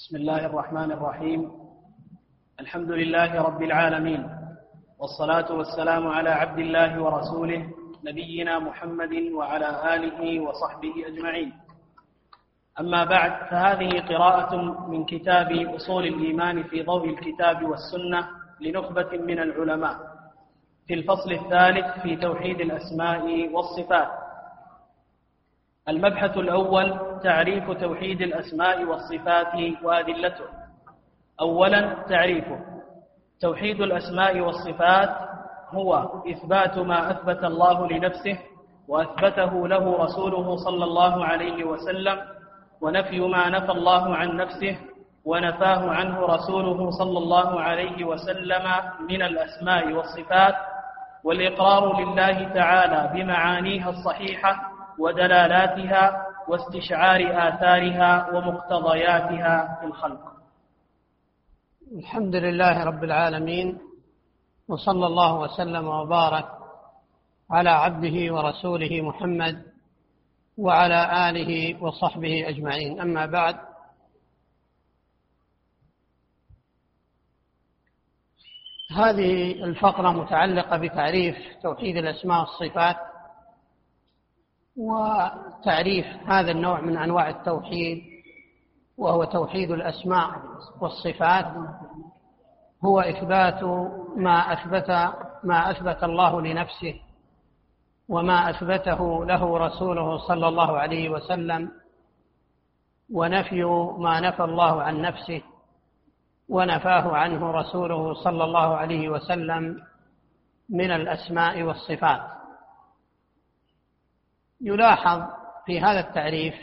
بسم الله الرحمن الرحيم. الحمد لله رب العالمين. والصلاة والسلام على عبد الله ورسوله نبينا محمد وعلى آله وصحبه أجمعين. أما بعد فهذه قراءة من كتاب أصول الإيمان في ضوء الكتاب والسنة لنخبة من العلماء. في الفصل الثالث في توحيد الأسماء والصفات. المبحث الأول تعريف توحيد الأسماء والصفات وأدلته. أولا تعريفه. توحيد الأسماء والصفات هو إثبات ما أثبت الله لنفسه وأثبته له رسوله صلى الله عليه وسلم ونفي ما نفى الله عن نفسه ونفاه عنه رسوله صلى الله عليه وسلم من الأسماء والصفات والإقرار لله تعالى بمعانيها الصحيحة ودلالاتها واستشعار آثارها ومقتضياتها في الخلق. الحمد لله رب العالمين وصلى الله وسلم وبارك على عبده ورسوله محمد وعلى آله وصحبه أجمعين. أما بعد هذه الفقرة متعلقة بتعريف توحيد الأسماء والصفات وتعريف هذا النوع من أنواع التوحيد وهو توحيد الأسماء والصفات هو إثبات ما أثبت ما أثبت الله لنفسه وما أثبته له رسوله صلى الله عليه وسلم ونفي ما نفى الله عن نفسه ونفاه عنه رسوله صلى الله عليه وسلم من الأسماء والصفات. يلاحظ في هذا التعريف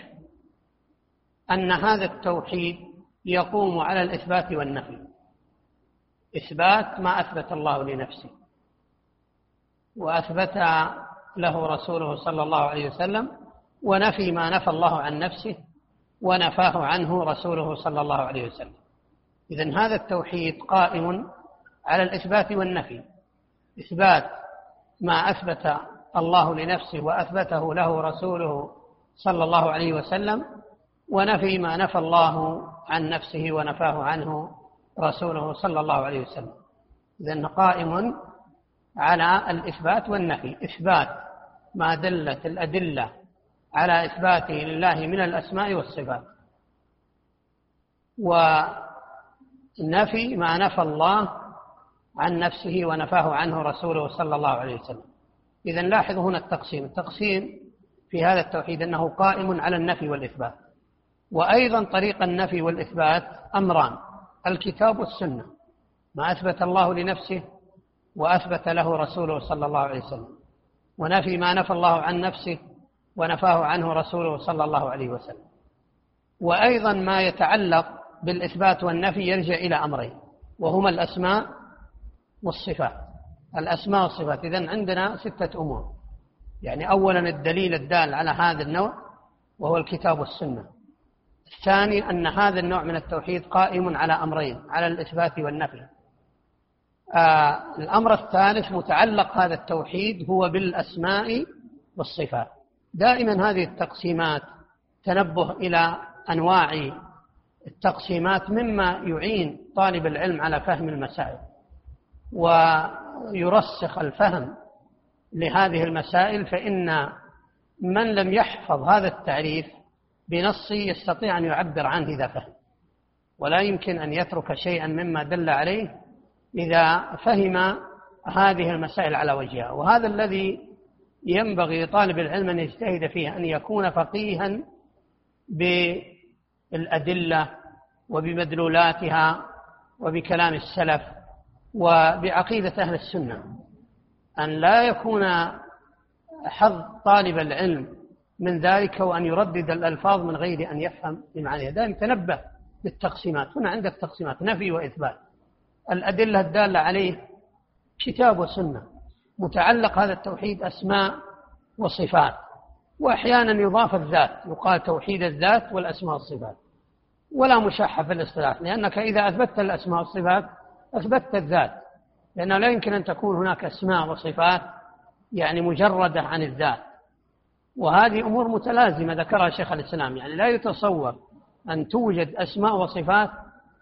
أن هذا التوحيد يقوم على الإثبات والنفي. إثبات ما أثبت الله لنفسه. وأثبت له رسوله صلى الله عليه وسلم ونفي ما نفى الله عن نفسه ونفاه عنه رسوله صلى الله عليه وسلم. إذا هذا التوحيد قائم على الإثبات والنفي. إثبات ما أثبت الله لنفسه وأثبته له رسوله صلى الله عليه وسلم ونفي ما نفى الله عن نفسه ونفاه عنه رسوله صلى الله عليه وسلم. إذن قائم على الإثبات والنفي. إثبات ما دلت الأدلة على إثباته لله من الأسماء والصفات. ونفي ما نفى الله عن نفسه ونفاه عنه رسوله صلى الله عليه وسلم. إذا لاحظوا هنا التقسيم. التقسيم في هذا التوحيد أنه قائم على النفي والإثبات. وأيضا طريق النفي والإثبات أمران. الكتاب والسنة. ما أثبت الله لنفسه وأثبت له رسوله صلى الله عليه وسلم. ونفي ما نفى الله عن نفسه ونفاه عنه رسوله صلى الله عليه وسلم. وأيضا ما يتعلق بالإثبات والنفي يرجع إلى أمرين. وهما الأسماء والصفات. الأسماء والصفات. إذن عندنا ستة أمور. يعني أولا الدليل الدال على هذا النوع وهو الكتاب والسنة. الثاني أن هذا النوع من التوحيد قائم على أمرين على الإثبات والنفي. آه الأمر الثالث متعلق هذا التوحيد هو بالأسماء والصفات. دائما هذه التقسيمات تنبه إلى أنواع التقسيمات مما يعين طالب العلم على فهم المسائل. ويرسخ الفهم لهذه المسائل فإن من لم يحفظ هذا التعريف بنص يستطيع أن يعبر عنه إذا فهم. ولا يمكن أن يترك شيئا مما دل عليه إذا فهم هذه المسائل على وجهها. وهذا الذي ينبغي لطالب العلم أن يجتهد فيه أن يكون فقيها بالأدلة وبمدلولاتها وبكلام السلف وبعقيدة أهل السنة أن لا يكون حظ طالب العلم من ذلك وأن يردد الألفاظ من غير أن يفهم بمعنيها دائما تنبه للتقسيمات هنا عندك تقسيمات نفي وإثبات. الأدلة الدالة عليه كتاب وسنة. متعلق هذا التوحيد أسماء وصفات. وأحيانا يضاف الذات يقال توحيد الذات والأسماء والصفات. ولا مشحة في الاصطلاح لأنك إذا أثبتت الأسماء والصفات أثبتت الذات لأنه لا يمكن أن تكون هناك أسماء وصفات يعني مجردة عن الذات. وهذه أمور متلازمة ذكرها شيخ الإسلام يعني لا يتصور أن توجد أسماء وصفات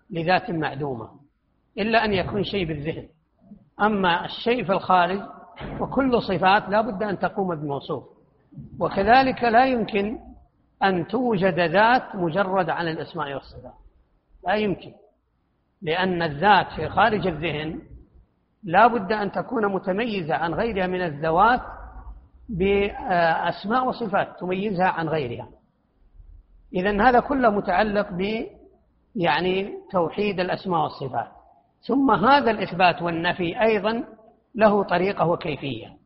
لذات معدومة إلا أن يكون شيء بالذهن. أما الشيء في الخارج فكل صفات لا بد أن تقوم بموصوف. وكذلك لا يمكن أن توجد ذات مجرد عن الأسماء والصفات. لا يمكن. لأن الذات في خارج الذهن لا بد أن تكون متميزة عن غيرها من الذوات بأسماء وصفات تميزها عن غيرها. إذا هذا كله متعلق ب يعني توحيد الأسماء والصفات. ثم هذا الإثبات والنفي أيضا له طريقة وكيفية.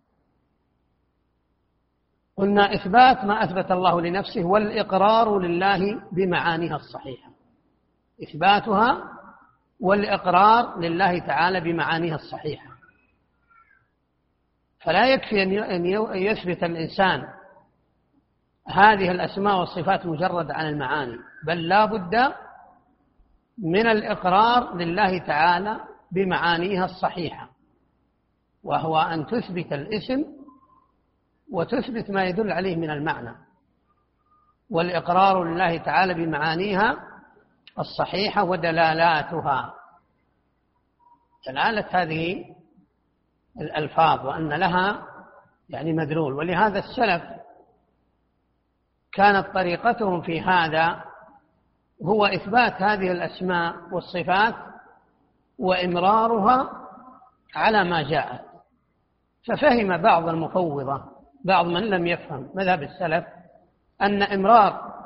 قلنا إثبات ما أثبت الله لنفسه والإقرار لله بمعانيها الصحيحة. إثباتها والإقرار لله تعالى بمعانيها الصحيحة. فلا يكفي أن يثبت الإنسان هذه الأسماء والصفات مجرد عن المعاني بل لا بد من الإقرار لله تعالى بمعانيها الصحيحة وهو أن تثبت الاسم وتثبت ما يدل عليه من المعنى. والإقرار لله تعالى بمعانيها الصحيحة ودلالاتها. دلالة هذه الألفاظ وأن لها يعني مدلول. ولهذا السلف كانت طريقتهم في هذا هو إثبات هذه الأسماء والصفات وإمرارها على ما جاءت ففهم بعض المفوضة بعض من لم يفهم مذهب السلف أن إمرار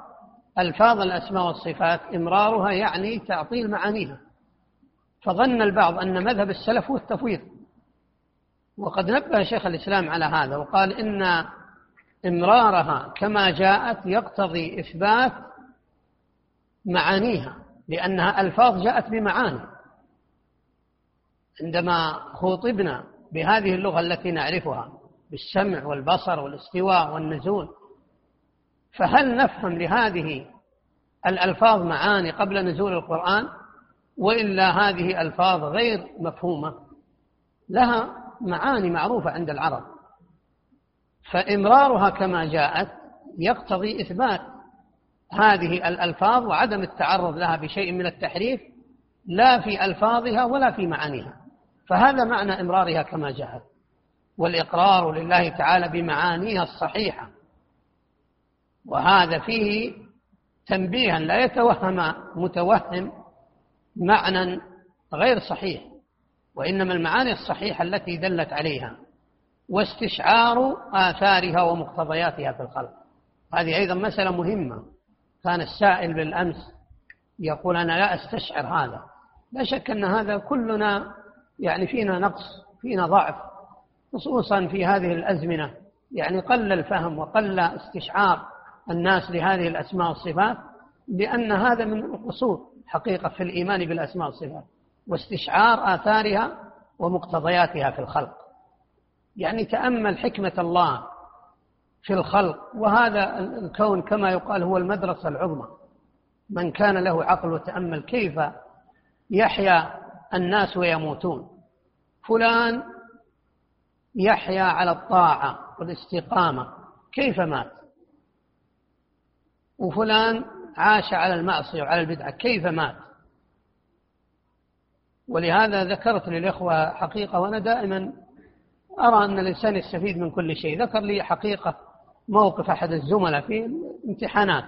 ألفاظ الأسماء والصفات إمرارها يعني تعطيل معانيها. فظن البعض أن مذهب السلف هو التفويض. وقد نبه شيخ الإسلام على هذا وقال إن إمرارها كما جاءت يقتضي إثبات معانيها لأنها ألفاظ جاءت بمعاني. عندما خوطبنا بهذه اللغة التي نعرفها بالسمع والبصر والاستواء والنزول فهل نفهم لهذه الألفاظ معاني قبل نزول القرآن؟ وإلا هذه ألفاظ غير مفهومة؟ لها معاني معروفة عند العرب. فإمرارها كما جاءت يقتضي إثبات هذه الألفاظ وعدم التعرض لها بشيء من التحريف لا في ألفاظها ولا في معانيها. فهذا معنى إمرارها كما جاءت. والإقرار لله تعالى بمعانيها الصحيحة. وهذا فيه تنبيها لا يتوهم متوهم معنى غير صحيح وإنما المعاني الصحيحة التي دلت عليها واستشعار آثارها ومقتضياتها في الخلق. هذه أيضا مسألة مهمة. كان السائل بالأمس يقول أنا لا أستشعر هذا. لا شك أن هذا كلنا يعني فينا نقص فينا ضعف خصوصا في هذه الأزمنة. يعني قل الفهم وقل استشعار. الناس لهذه الأسماء والصفات لأن هذا من القصور حقيقة في الإيمان بالأسماء والصفات واستشعار آثارها ومقتضياتها في الخلق. يعني تأمل حكمة الله في الخلق وهذا الكون كما يقال هو المدرسة العظمى. من كان له عقل وتأمل كيف يحيا الناس ويموتون. فلان يحيا على الطاعة والاستقامة كيف مات؟ وفلان عاش على المعصية وعلى البدعة كيف مات؟ ولهذا ذكرت للإخوة حقيقة وأنا دائما أرى أن الإنسان يستفيد من كل شيء. ذكر لي حقيقة موقف أحد الزملاء في امتحانات.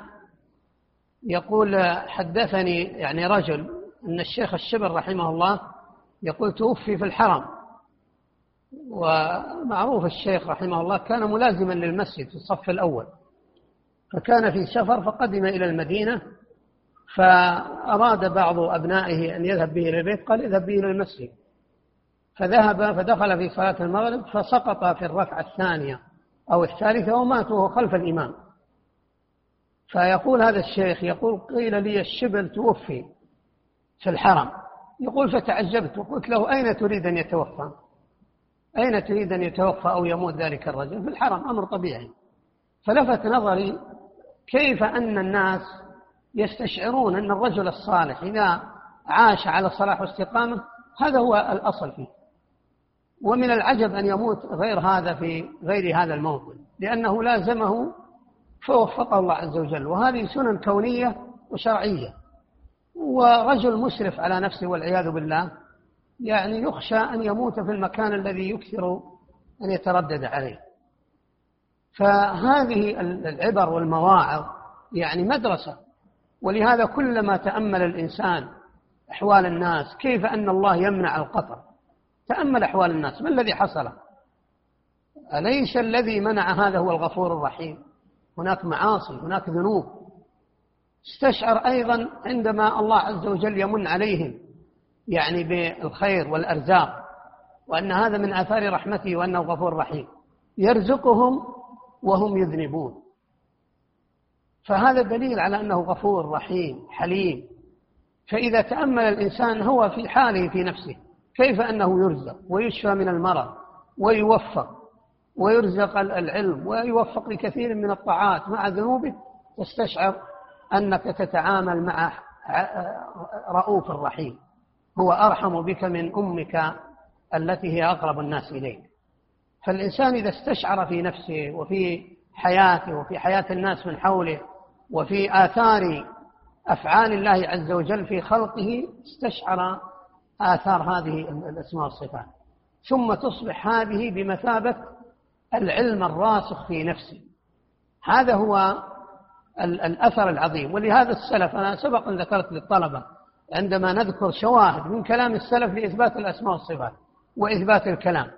يقول حدثني يعني رجل أن الشيخ الشبر رحمه الله يقول توفي في الحرم. ومعروف الشيخ رحمه الله كان ملازما للمسجد في الصف الأول. فكان في سفر فقدم إلى المدينة فأراد بعض أبنائه أن يذهب به إلى البيت قال اذهب به إلى المسجد. فذهب فدخل في صلاة المغرب فسقط في الركعة الثانية أو الثالثة ومات وهو خلف الإمام. فيقول هذا الشيخ يقول قيل لي الشبل توفي في الحرم. يقول فتعجبت وقلت له أين تريد أن يتوفى؟ أين تريد أن يتوفى أو يموت ذلك الرجل؟ في الحرم أمر طبيعي. فلفت نظري كيف أن الناس يستشعرون أن الرجل الصالح إذا عاش على الصلاح والاستقامة هذا هو الأصل فيه. ومن العجب أن يموت غير هذا في غير هذا الموطن لأنه لازمه فوفقه الله عز وجل. وهذه سنن كونية وشرعية. ورجل مسرف على نفسه والعياذ بالله يعني يخشى أن يموت في المكان الذي يكثر أن يتردد عليه. فهذه العبر والمواعظ يعني مدرسة. ولهذا كلما تأمل الإنسان أحوال الناس كيف أن الله يمنع القطر؟ تأمل أحوال الناس ما الذي حصل؟ أليس الذي منع؟ هذا هو الغفور الرحيم. هناك معاصي هناك ذنوب. استشعر أيضا عندما الله عز وجل يمن عليهم يعني بالخير والأرزاق وأن هذا من آثار رحمته وأنه غفور رحيم. يرزقهم وهم يذنبون. فهذا دليل على أنه غفور رحيم حليم. فإذا تأمل الإنسان هو في حاله في نفسه كيف أنه يرزق ويشفى من المرض ويوفق ويرزق العلم ويوفق لكثير من الطاعات مع ذنوبه؟ تستشعر أنك تتعامل مع رؤوف رحيم. هو أرحم بك من أمك التي هي أقرب الناس إليك. فالإنسان إذا استشعر في نفسه وفي حياته وفي حياة الناس من حوله وفي آثار أفعال الله عز وجل في خلقه استشعر آثار هذه الأسماء والصفات. ثم تصبح هذه بمثابة العلم الراسخ في نفسه. هذا هو الأثر العظيم. ولهذا السلف أنا سبق أن ذكرت للطلبة عندما نذكر شواهد من كلام السلف لإثبات الأسماء والصفات وإثبات الكلام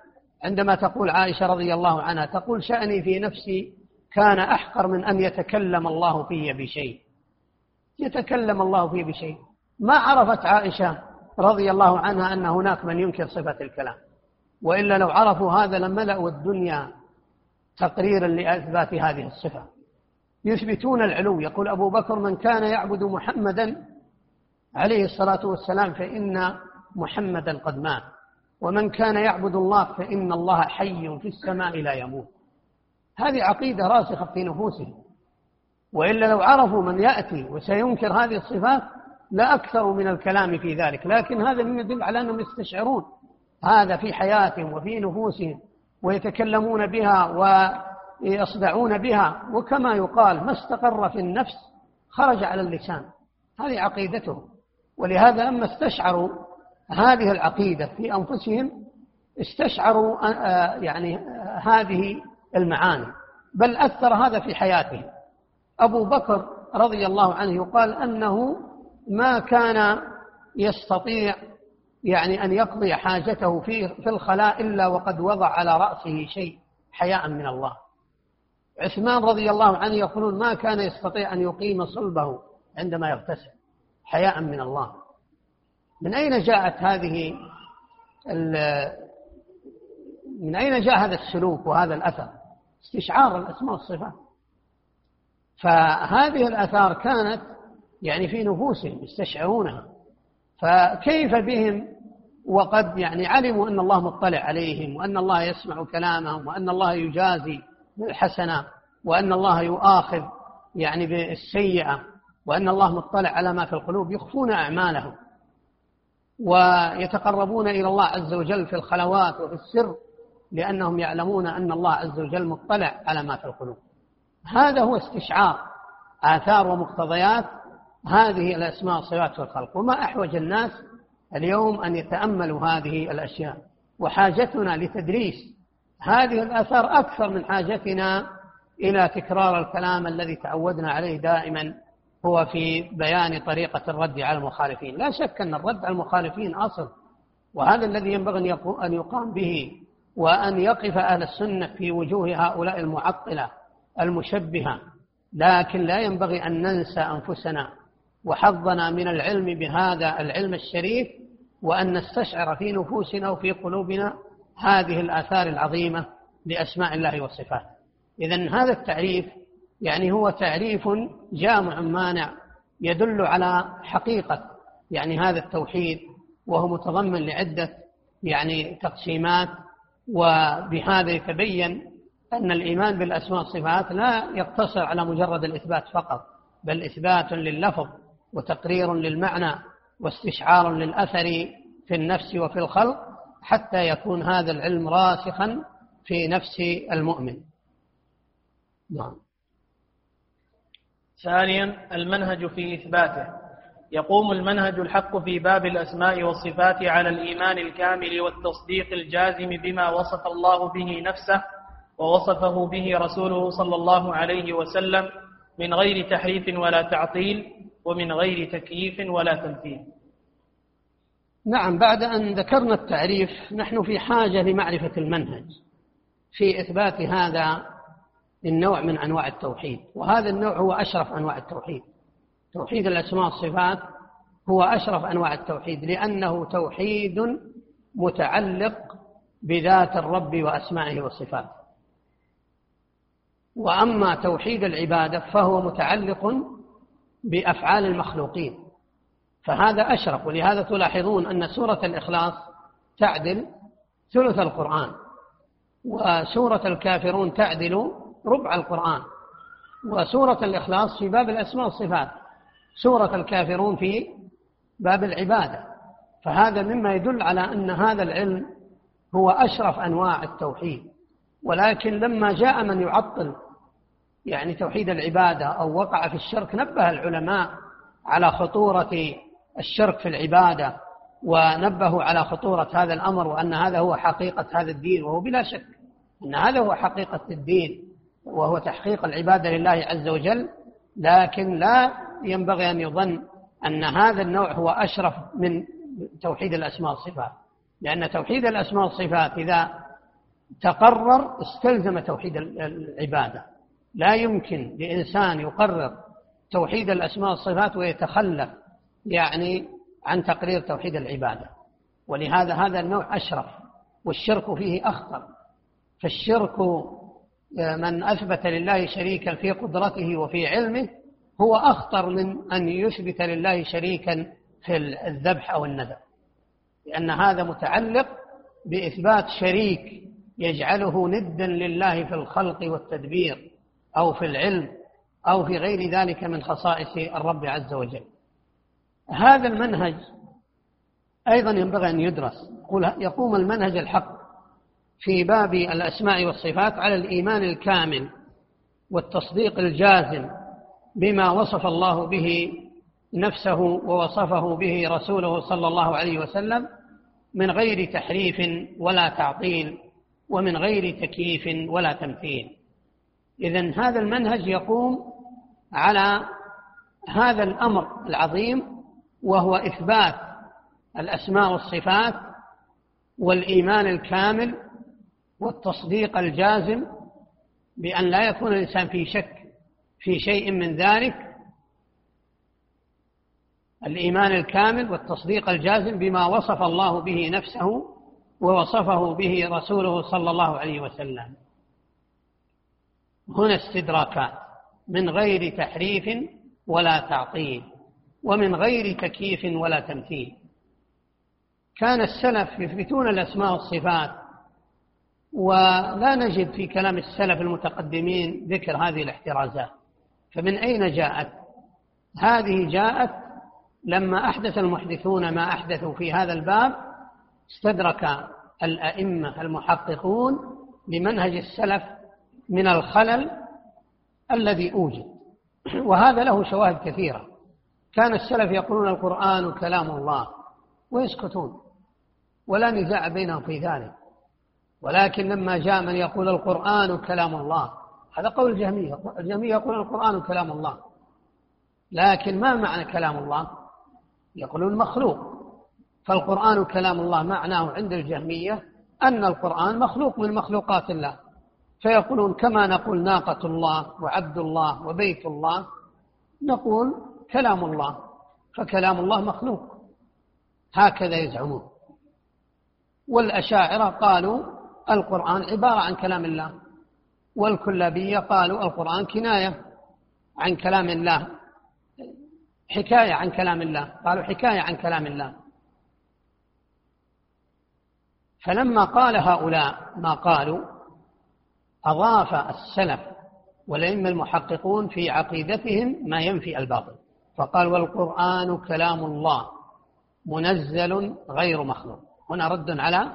عندما تقول عائشة رضي الله عنها تقول شأني في نفسي كان أحقر من أن يتكلم الله في بشيء. يتكلم الله فيه بشيء. ما عرفت عائشة رضي الله عنها أن هناك من ينكر صفة الكلام. وإلا لو عرفوا هذا لملأوا الدنيا تقريرا لإثبات هذه الصفة. يثبتون العلو. يقول أبو بكر من كان يعبد محمدا عليه الصلاة والسلام فإن محمدا قد مات. ومن كان يعبد الله فإن الله حي في السماء لا يموت. هذه عقيدة راسخة في نفوسهم. وإلا لو عرفوا من يأتي وسينكر هذه الصفات لأكثروا من الكلام في ذلك. لكن هذا يدل على أنهم يستشعرون هذا في حياتهم وفي نفوسهم ويتكلمون بها ويصدعون بها. وكما يقال ما استقر في النفس خرج على اللسان. هذه عقيدتهم. ولهذا لما استشعروا هذه العقيدة في أنفسهم استشعروا آه، آه، يعني آه، هذه المعاني. بل أثر هذا في حياتهم. أبو بكر رضي الله عنه يقال أنه ما كان يستطيع يعني أن يقضي حاجته في في الخلاء إلا وقد وضع على رأسه شيء حياء من الله. عثمان رضي الله عنه يقولون ما كان يستطيع أن يقيم صلبه عندما يغتسل حياء من الله. من أين جاءت هذه من أين جاء هذا السلوك وهذا الأثر؟ استشعار الأسماء والصفات. فهذه الآثار كانت يعني في نفوسهم يستشعرونها. فكيف بهم؟ وقد يعني علموا أن الله مطلع عليهم وأن الله يسمع كلامهم وأن الله يجازي بالحسنة وأن الله يؤاخذ يعني بالسيئة وأن الله مطلع على ما في القلوب يخفون أعمالهم. ويتقربون إلى الله عز وجل في الخلوات وفي السر لأنهم يعلمون أن الله عز وجل مطلع على ما في القلوب. هذا هو استشعار آثار ومقتضيات هذه الأسماء والصفات في الخلق وما أحوج الناس اليوم أن يتأملوا هذه الأشياء. وحاجتنا لتدريس هذه الآثار أكثر من حاجتنا إلى تكرار الكلام الذي تعودنا عليه دائما هو في بيان طريقة الرد على المخالفين. لا شك أن الرد على المخالفين أصل وهذا الذي ينبغي أن يقام به وأن يقف أهل السنة في وجوه هؤلاء المعطلة المشبهة. لكن لا ينبغي أن ننسى أنفسنا وحظنا من العلم بهذا العلم الشريف وأن نستشعر في نفوسنا وفي قلوبنا هذه الآثار العظيمة لأسماء الله وصفاته. إذا هذا التعريف يعني هو تعريف جامع مانع يدل على حقيقة يعني هذا التوحيد وهو متضمن لعدة يعني تقسيمات وبهذا يتبين أن الإيمان بالأسماء والصفات لا يقتصر على مجرد الإثبات فقط بل إثبات لللفظ وتقرير للمعنى واستشعار للأثر في النفس وفي الخلق حتى يكون هذا العلم راسخا في نفس المؤمن. نعم. ثانيا المنهج في إثباته. يقوم المنهج الحق في باب الأسماء والصفات على الإيمان الكامل والتصديق الجازم بما وصف الله به نفسه ووصفه به رسوله صلى الله عليه وسلم من غير تحريف ولا تعطيل ومن غير تكييف ولا تمثيل. نعم بعد أن ذكرنا التعريف نحن في حاجة لمعرفة المنهج. في إثبات هذا النوع من أنواع التوحيد وهذا النوع هو أشرف أنواع التوحيد. توحيد الأسماء والصفات هو أشرف أنواع التوحيد لأنه توحيد متعلق بذات الرب وأسمائه وصفاته. وأما توحيد العبادة فهو متعلق بأفعال المخلوقين فهذا أشرف. ولهذا تلاحظون أن سورة الإخلاص تعدل ثلث القرآن وسورة الكافرون تعدل ربع القرآن وسورة الإخلاص في باب الأسماء والصفات. سورة الكافرون في باب العبادة. فهذا مما يدل على أن هذا العلم هو أشرف أنواع التوحيد. ولكن لما جاء من يعطل يعني توحيد العبادة أو وقع في الشرك نبه العلماء على خطورة الشرك في العبادة ونبهوا على خطورة هذا الأمر وأن هذا هو حقيقة هذا الدين وهو بلا شك أن هذا هو حقيقة الدين. وهو تحقيق العبادة لله عز وجل لكن لا ينبغي أن يظن أن هذا النوع هو أشرف من توحيد الأسماء والصفات. لأن توحيد الأسماء والصفات إذا تقرر استلزم توحيد العبادة. لا يمكن لإنسان يقرر توحيد الأسماء والصفات ويتخلف يعني عن تقرير توحيد العبادة. ولهذا هذا النوع أشرف والشرك فيه أخطر. فالشرك من أثبت لله شريكا في قدرته وفي علمه هو أخطر من أن يثبت لله شريكا في الذبح أو النذر. لأن هذا متعلق بإثبات شريك يجعله ندا لله في الخلق والتدبير أو في العلم أو في غير ذلك من خصائص الرب عز وجل. هذا المنهج أيضا ينبغي أن يدرس. يقوم المنهج الحق. في باب الأسماء والصفات على الإيمان الكامل والتصديق الجازم بما وصف الله به نفسه ووصفه به رسوله صلى الله عليه وسلم من غير تحريف ولا تعطيل ومن غير تكييف ولا تمثيل. إذا هذا المنهج يقوم على هذا الأمر العظيم وهو إثبات الأسماء والصفات والإيمان الكامل والتصديق الجازم بأن لا يكون الإنسان في شك في شيء من ذلك الإيمان الكامل والتصديق الجازم بما وصف الله به نفسه ووصفه به رسوله صلى الله عليه وسلم. هنا استدراكات من غير تحريف ولا تعطيل ومن غير تكييف ولا تمثيل. كان السلف يثبتون الأسماء والصفات ولا نجد في كلام السلف المتقدمين ذكر هذه الاحترازات. فمن أين جاءت؟ هذه جاءت لما أحدث المحدثون ما أحدثوا في هذا الباب استدرك الأئمة المحققون لمنهج السلف من الخلل الذي أوجد. وهذا له شواهد كثيرة. كان السلف يقولون القرآن كلام الله ويسكتون ولا نزاع بينهم في ذلك. ولكن لما جاء من يقول القرآن كلام الله. هذا قول الجهمية. الجهمية يقول القرآن كلام الله. لكن ما معنى كلام الله؟ يقولون مخلوق. فالقرآن كلام الله معناه عند الجهمية أن القرآن مخلوق من مخلوقات الله. فيقولون كما نقول ناقة الله وعبد الله وبيت الله نقول كلام الله. فكلام الله مخلوق. هكذا يزعمون. والأشاعرة قالوا القرآن عبارة عن كلام الله والكلابية قالوا القرآن كناية عن كلام الله حكاية عن كلام الله قالوا حكاية عن كلام الله. فلما قال هؤلاء ما قالوا أضاف السلف والأئمة المحققون في عقيدتهم ما ينفي الباطل. فقال والقرآن كلام الله منزل غير مخلوق. هنا رد على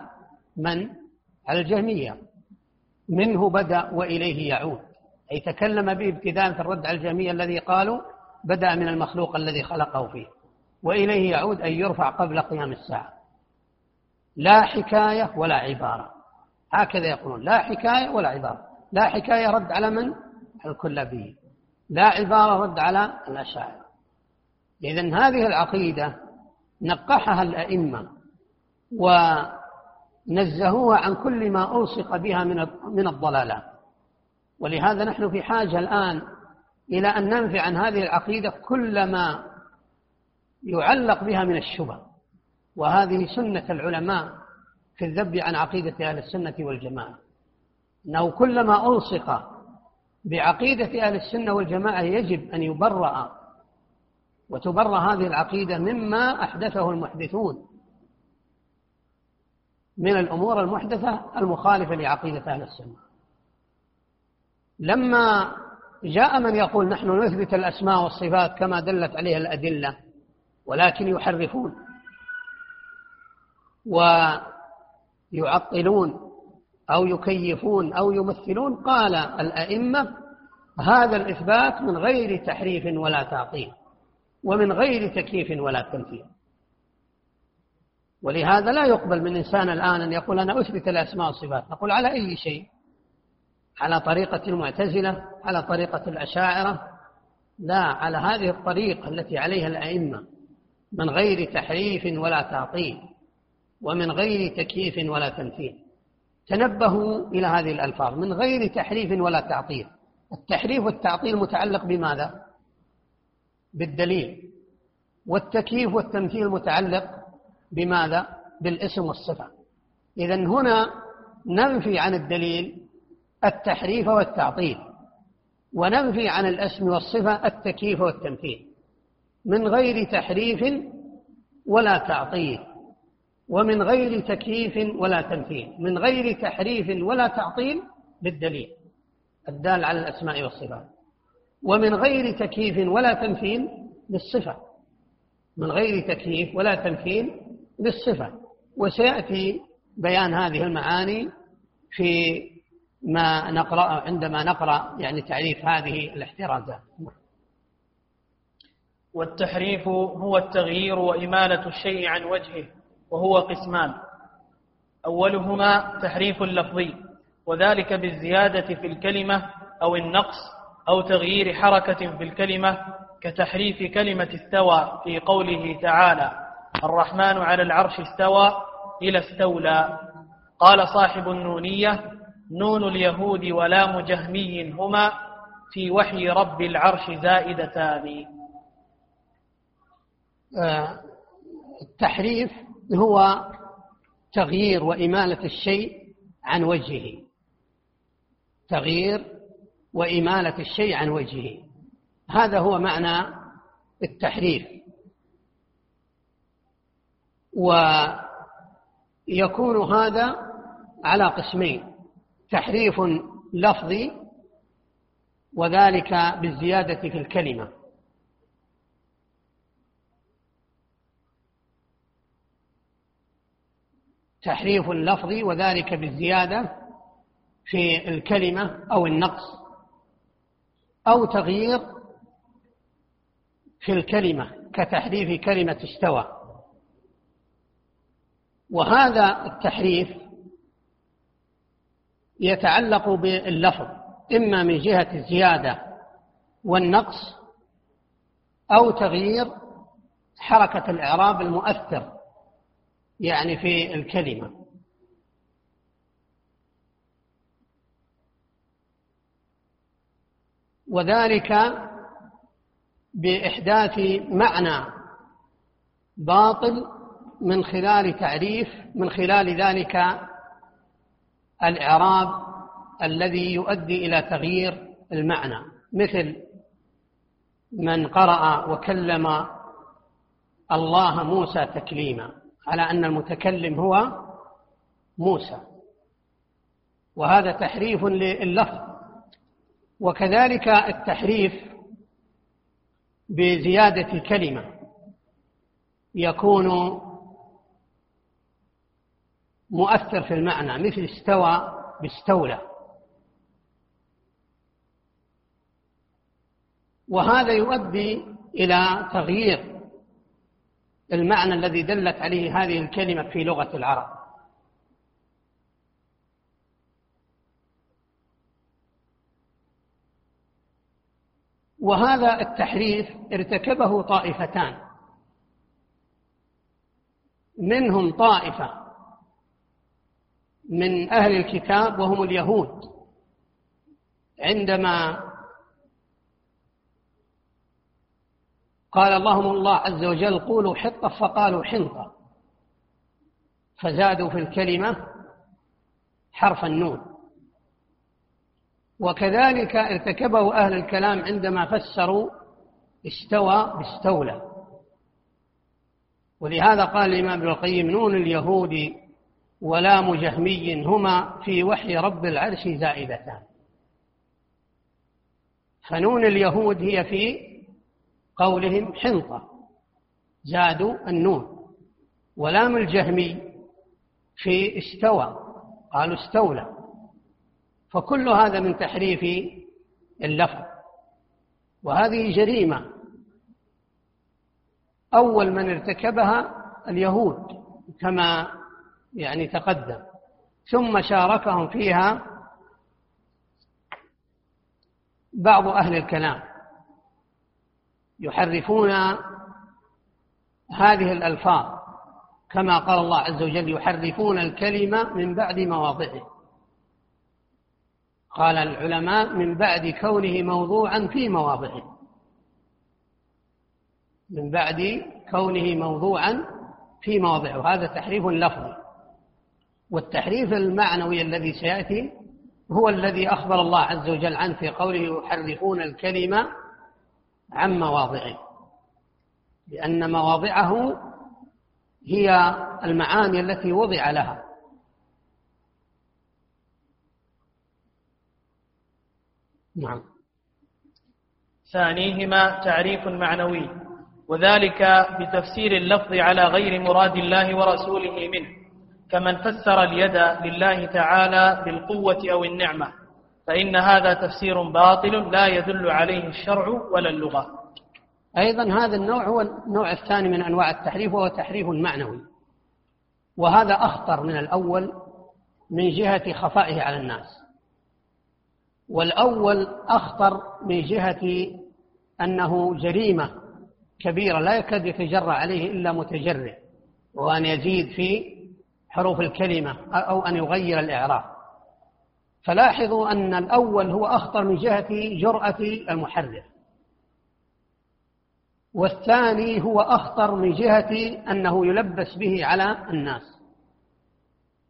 من؟ الجهمية. منه بدأ وإليه يعود. أي تكلم به ابتداء في الرد على الجميع الذي قالوا بدأ من المخلوق الذي خلقه فيه. وإليه يعود أن يرفع قبل قيام الساعة. لا حكاية ولا عبارة. هكذا يقولون. لا حكاية ولا عبارة. لا حكاية رد على من؟ على الكلابيين لا عبارة رد على الأشاعرة. إذا هذه العقيدة نقحها الأئمة. ونزهوها عن كل ما ألصق بها من من الضلالات ولهذا نحن في حاجة الآن إلى أن ننفي عن هذه العقيدة كل ما يعلق بها من الشبه. وهذه سنة العلماء في الذب عن عقيدة أهل السنة والجماعة. أنه كلما ألصق بعقيدة أهل السنة والجماعة يجب أن يبرأ وتبرأ هذه العقيدة مما أحدثه المحدثون. من الأمور المحدثة المخالفة لعقيدة أهل السنة. لما جاء من يقول نحن نثبت الأسماء والصفات كما دلت عليها الأدلة ولكن يحرفون ويعطلون أو يكيفون أو يمثلون قال الأئمة هذا الإثبات من غير تحريف ولا تعطيل ومن غير تكييف ولا تمثيل ولهذا لا يقبل من إنسان الآن أن يقول أنا أثبت الأسماء والصفات. نقول على أي شيء؟ على طريقة المعتزلة على طريقة الأشاعرة. لا على هذه الطريقة التي عليها الأئمة. من غير تحريف ولا تعطيل ومن غير تكييف ولا تمثيل. تنبهوا إلى هذه الألفاظ. من غير تحريف ولا تعطيل. التحريف والتعطيل متعلق بماذا؟ بالدليل. والتكييف والتمثيل متعلق بماذا؟ بالاسم والصفة إذا هنا ننفي عن الدليل التحريف والتعطيل وننفي عن الاسم والصفة التكييف والتمثيل من غير تحريف ولا تعطيل ومن غير تكييف ولا تمثيل من غير تحريف ولا تعطيل بالدليل الدال على الأسماء والصفات ومن غير تكييف ولا تمثيل بالصفة من غير تكييف ولا تمثيل بالصفة وسيأتي بيان هذه المعاني في ما نقرأ عندما نقرأ يعني تعريف هذه الاحترازات. والتحريف هو التغيير وإمالة الشيء عن وجهه وهو قسمان. أولهما تحريف لفظي وذلك بالزيادة في الكلمة أو النقص أو تغيير حركة في الكلمة كتحريف كلمة استوى في قوله تعالى. الرحمن على العرش استوى إلى استولى. قال صاحب النونية نون اليهود ولام جهمي هما في وحي رب العرش زائدتان. آه، التحريف هو تغيير وإمالة الشيء عن وجهه. تغيير وإمالة الشيء عن وجهه. هذا هو معنى التحريف. ويكون هذا على قسمين تحريف لفظي وذلك بالزيادة في الكلمة. تحريف لفظي وذلك بالزيادة في الكلمة أو النقص أو تغيير في الكلمة كتحريف كلمة استوى. وهذا التحريف يتعلق باللفظ إما من جهة الزيادة والنقص أو تغيير حركة الإعراب المؤثر يعني في الكلمة. وذلك بإحداث معنى باطل من خلال تعريف من خلال ذلك الإعراب الذي يؤدي إلى تغيير المعنى. مثل من قرأ وكلم الله موسى تكليما على أن المتكلم هو موسى. وهذا تحريف لللفظ. وكذلك التحريف بزيادة كلمة يكون مؤثر في المعنى مثل استوى باستولى. وهذا يؤدي إلى تغيير المعنى الذي دلت عليه هذه الكلمة في لغة العرب. وهذا التحريف ارتكبه طائفتان. منهم طائفة من أهل الكتاب وهم اليهود. عندما قال اللهم الله عز وجل قولوا حطة فقالوا حنطة فزادوا في الكلمة حرف النون. وكذلك ارتكبه أهل الكلام عندما فسروا استوى باستولى. ولهذا قال الإمام ابن القيم نون اليهود ولام جهمي هما في وحي رب العرش زائدتان. فنون اليهود هي في قولهم حنطة زادوا النون. ولام الجهمي في استوى قالوا استولى. فكل هذا من تحريف اللفظ. وهذه جريمة. أول من ارتكبها اليهود كما يعني تقدم. ثم شاركهم فيها بعض أهل الكلام. يحرفون هذه الألفاظ. كما قال الله عز وجل يحرفون الكلمة من بعد مواضعه. قال العلماء من بعد كونه موضوعا في مواضعه. من بعد كونه موضوعا في مواضعه. هذا تحريف لفظي. والتحريف المعنوي الذي سيأتي هو الذي أخبر الله عز وجل عنه في قوله يحرفون الكلمة عن مواضعه لأن مواضعه هي المعاني التي وضع لها. نعم. ثانيهما تعريف معنوي وذلك بتفسير اللفظ على غير مراد الله ورسوله منه. كمن فسر اليد لله تعالى بالقوة أو النعمة فإن هذا تفسير باطل لا يدل عليه الشرع ولا اللغة. أيضا هذا النوع هو النوع الثاني من أنواع التحريف وهو تحريف معنوي. وهذا أخطر من الأول من جهة خفائه على الناس. والأول أخطر من جهة أنه جريمة كبيرة لا يكاد يتجرى عليه إلا متجرع وأن يزيد في حروف الكلمة أو أن يغير الإعراب. فلاحظوا أن الأول هو أخطر من جهة جرأة المحرر. والثاني هو أخطر من جهة أنه يلبس به على الناس.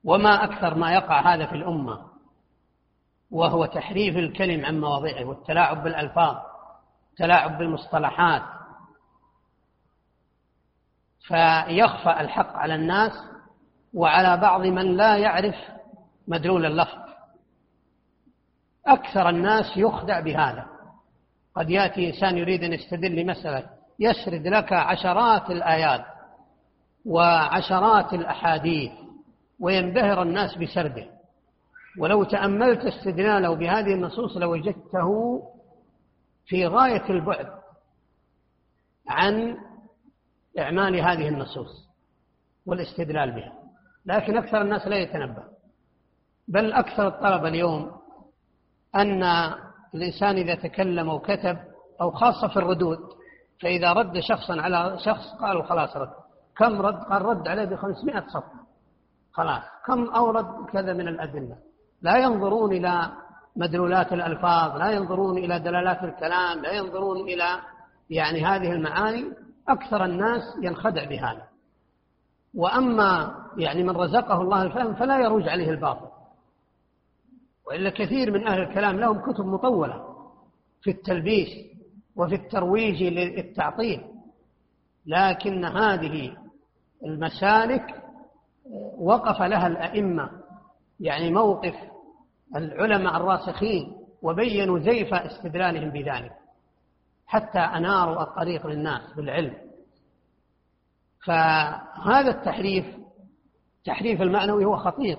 وما أكثر ما يقع هذا في الأمة وهو تحريف الكلم عن مواضعه والتلاعب بالألفاظ التلاعب بالمصطلحات. فيخفى الحق على الناس وعلى بعض من لا يعرف مدلول اللفظ. أكثر الناس يخدع بهذا. قد يأتي إنسان يريد أن يستدل لمسألة يسرد لك عشرات الآيات وعشرات الأحاديث وينبهر الناس بسرده. ولو تأملت استدلاله بهذه النصوص لوجدته في غاية البعد عن إعمال هذه النصوص والاستدلال بها. لكن أكثر الناس لا يتنبه بل أكثر الطلبة اليوم أن الإنسان إذا تكلم أو كتب أو خاصة في الردود فإذا رد شخصا على شخص قالوا خلاص رد. كم رد؟ قال رد عليه بخمسمائة صفحة. خلاص. كم أورد كذا من الأدلة. لا ينظرون إلى مدلولات الألفاظ لا ينظرون إلى دلالات الكلام لا ينظرون إلى يعني هذه المعاني. أكثر الناس ينخدع بهذا. وأما يعني من رزقه الله الفهم فلا يروج عليه الباطل. وإلا كثير من أهل الكلام لهم كتب مطولة في التلبيس وفي الترويج للتعطيل لكن هذه المسالك وقف لها الأئمة. يعني موقف العلماء الراسخين وبينوا زيف استدلالهم بذلك حتى أناروا الطريق للناس بالعلم. فهذا التحريف تحريف المعنوي هو خطير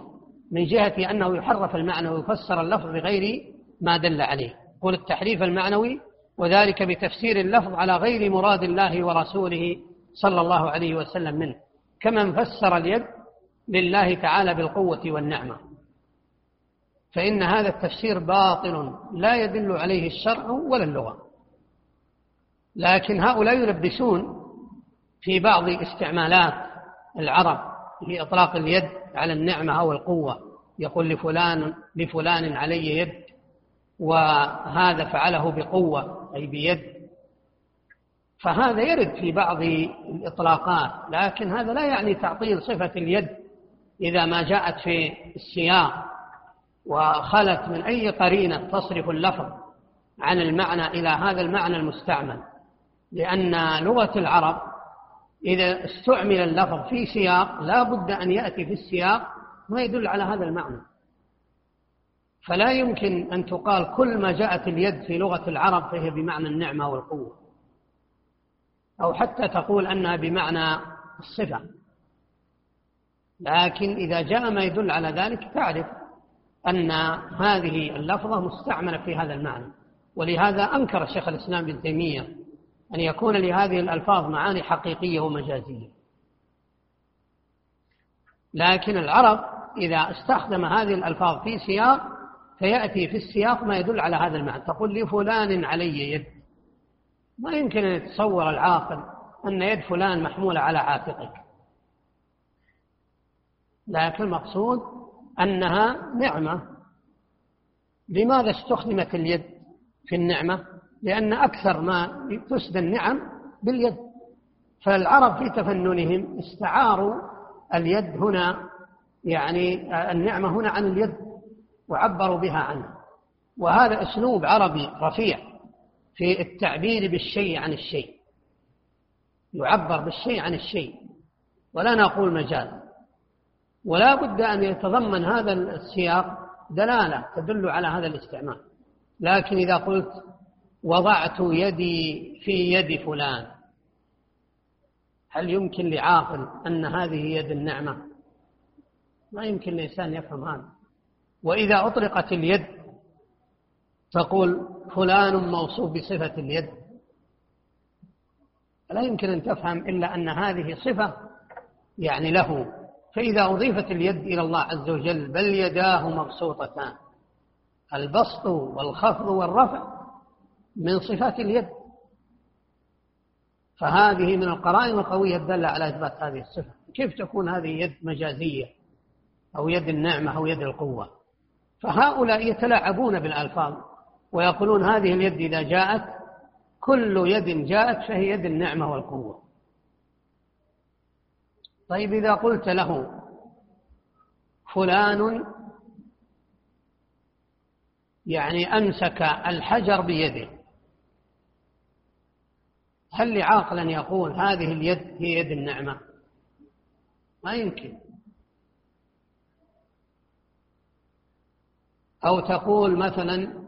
من جهة أنه يحرف المعنى ويفسر اللفظ بغير ما دل عليه. قول التحريف المعنوي وذلك بتفسير اللفظ على غير مراد الله ورسوله صلى الله عليه وسلم منه كمن فسر اليد لله تعالى بالقوة والنعمة. فإن هذا التفسير باطل لا يدل عليه الشرع ولا اللغة. لكن هؤلاء يلبسون في بعض استعمالات العرب في إطلاق اليد على النعمة أو القوة. يقول لفلان لفلان علي يد وهذا فعله بقوة أي بيد. فهذا يرد في بعض الإطلاقات لكن هذا لا يعني تعطيل صفة اليد. إذا ما جاءت في السياق وخلت من أي قرينة تصرف اللفظ عن المعنى إلى هذا المعنى المستعمل لأن لغة العرب إذا استعمل اللفظ في سياق لا بد أن يأتي في السياق ما يدل على هذا المعنى. فلا يمكن أن تقال كل ما جاءت اليد في لغة العرب فهي بمعنى النعمة والقوة. أو حتى تقول أنها بمعنى الصفة. لكن إذا جاء ما يدل على ذلك تعرف أن هذه اللفظة مستعملة في هذا المعنى. ولهذا أنكر شيخ الإسلام ابن تيمية أن يكون لهذه الألفاظ معاني حقيقية ومجازية. لكن العرب إذا استخدم هذه الألفاظ في سياق فيأتي في السياق ما يدل على هذا المعنى. تقول لفلان علي يد. ما يمكن أن يتصور العاقل أن يد فلان محمولة على عاتقك. لكن المقصود أنها نعمة. لماذا استخدمت اليد في النعمة؟ لأن أكثر ما تسدى النعم باليد. فالعرب في تفننهم استعاروا اليد هنا يعني النعمة هنا عن اليد وعبروا بها عنها وهذا أسلوب عربي رفيع في التعبير بالشيء عن الشيء. يعبر بالشيء عن الشيء. ولا نقول مجاز ولا بد أن يتضمن هذا السياق دلالة تدل على هذا الاستعمال. لكن إذا قلت وضعت يدي في يد فلان. هل يمكن لعاقل أن هذه يد النعمة؟ ما يمكن الإنسان يفهم هذا. وإذا أطلقت اليد تقول فلان موصوف بصفة اليد. لا يمكن أن تفهم إلا أن هذه صفة يعني له. فإذا أضيفت اليد إلى الله عز وجل بل يداه مبسوطتان. البسط والخفض والرفع من صفات اليد. فهذه من القرائن القوية الدالة على إثبات هذه الصفة. كيف تكون هذه يد مجازية أو يد النعمة أو يد القوة؟ فهؤلاء يتلاعبون بالألفاظ ويقولون هذه اليد إذا جاءت كل يد جاءت فهي يد النعمة والقوة. طيب إذا قلت له فلان يعني أمسك الحجر بيده هل لعاقل أن يقول هذه اليد هي يد النعمة؟ ما يمكن. أو تقول مثلا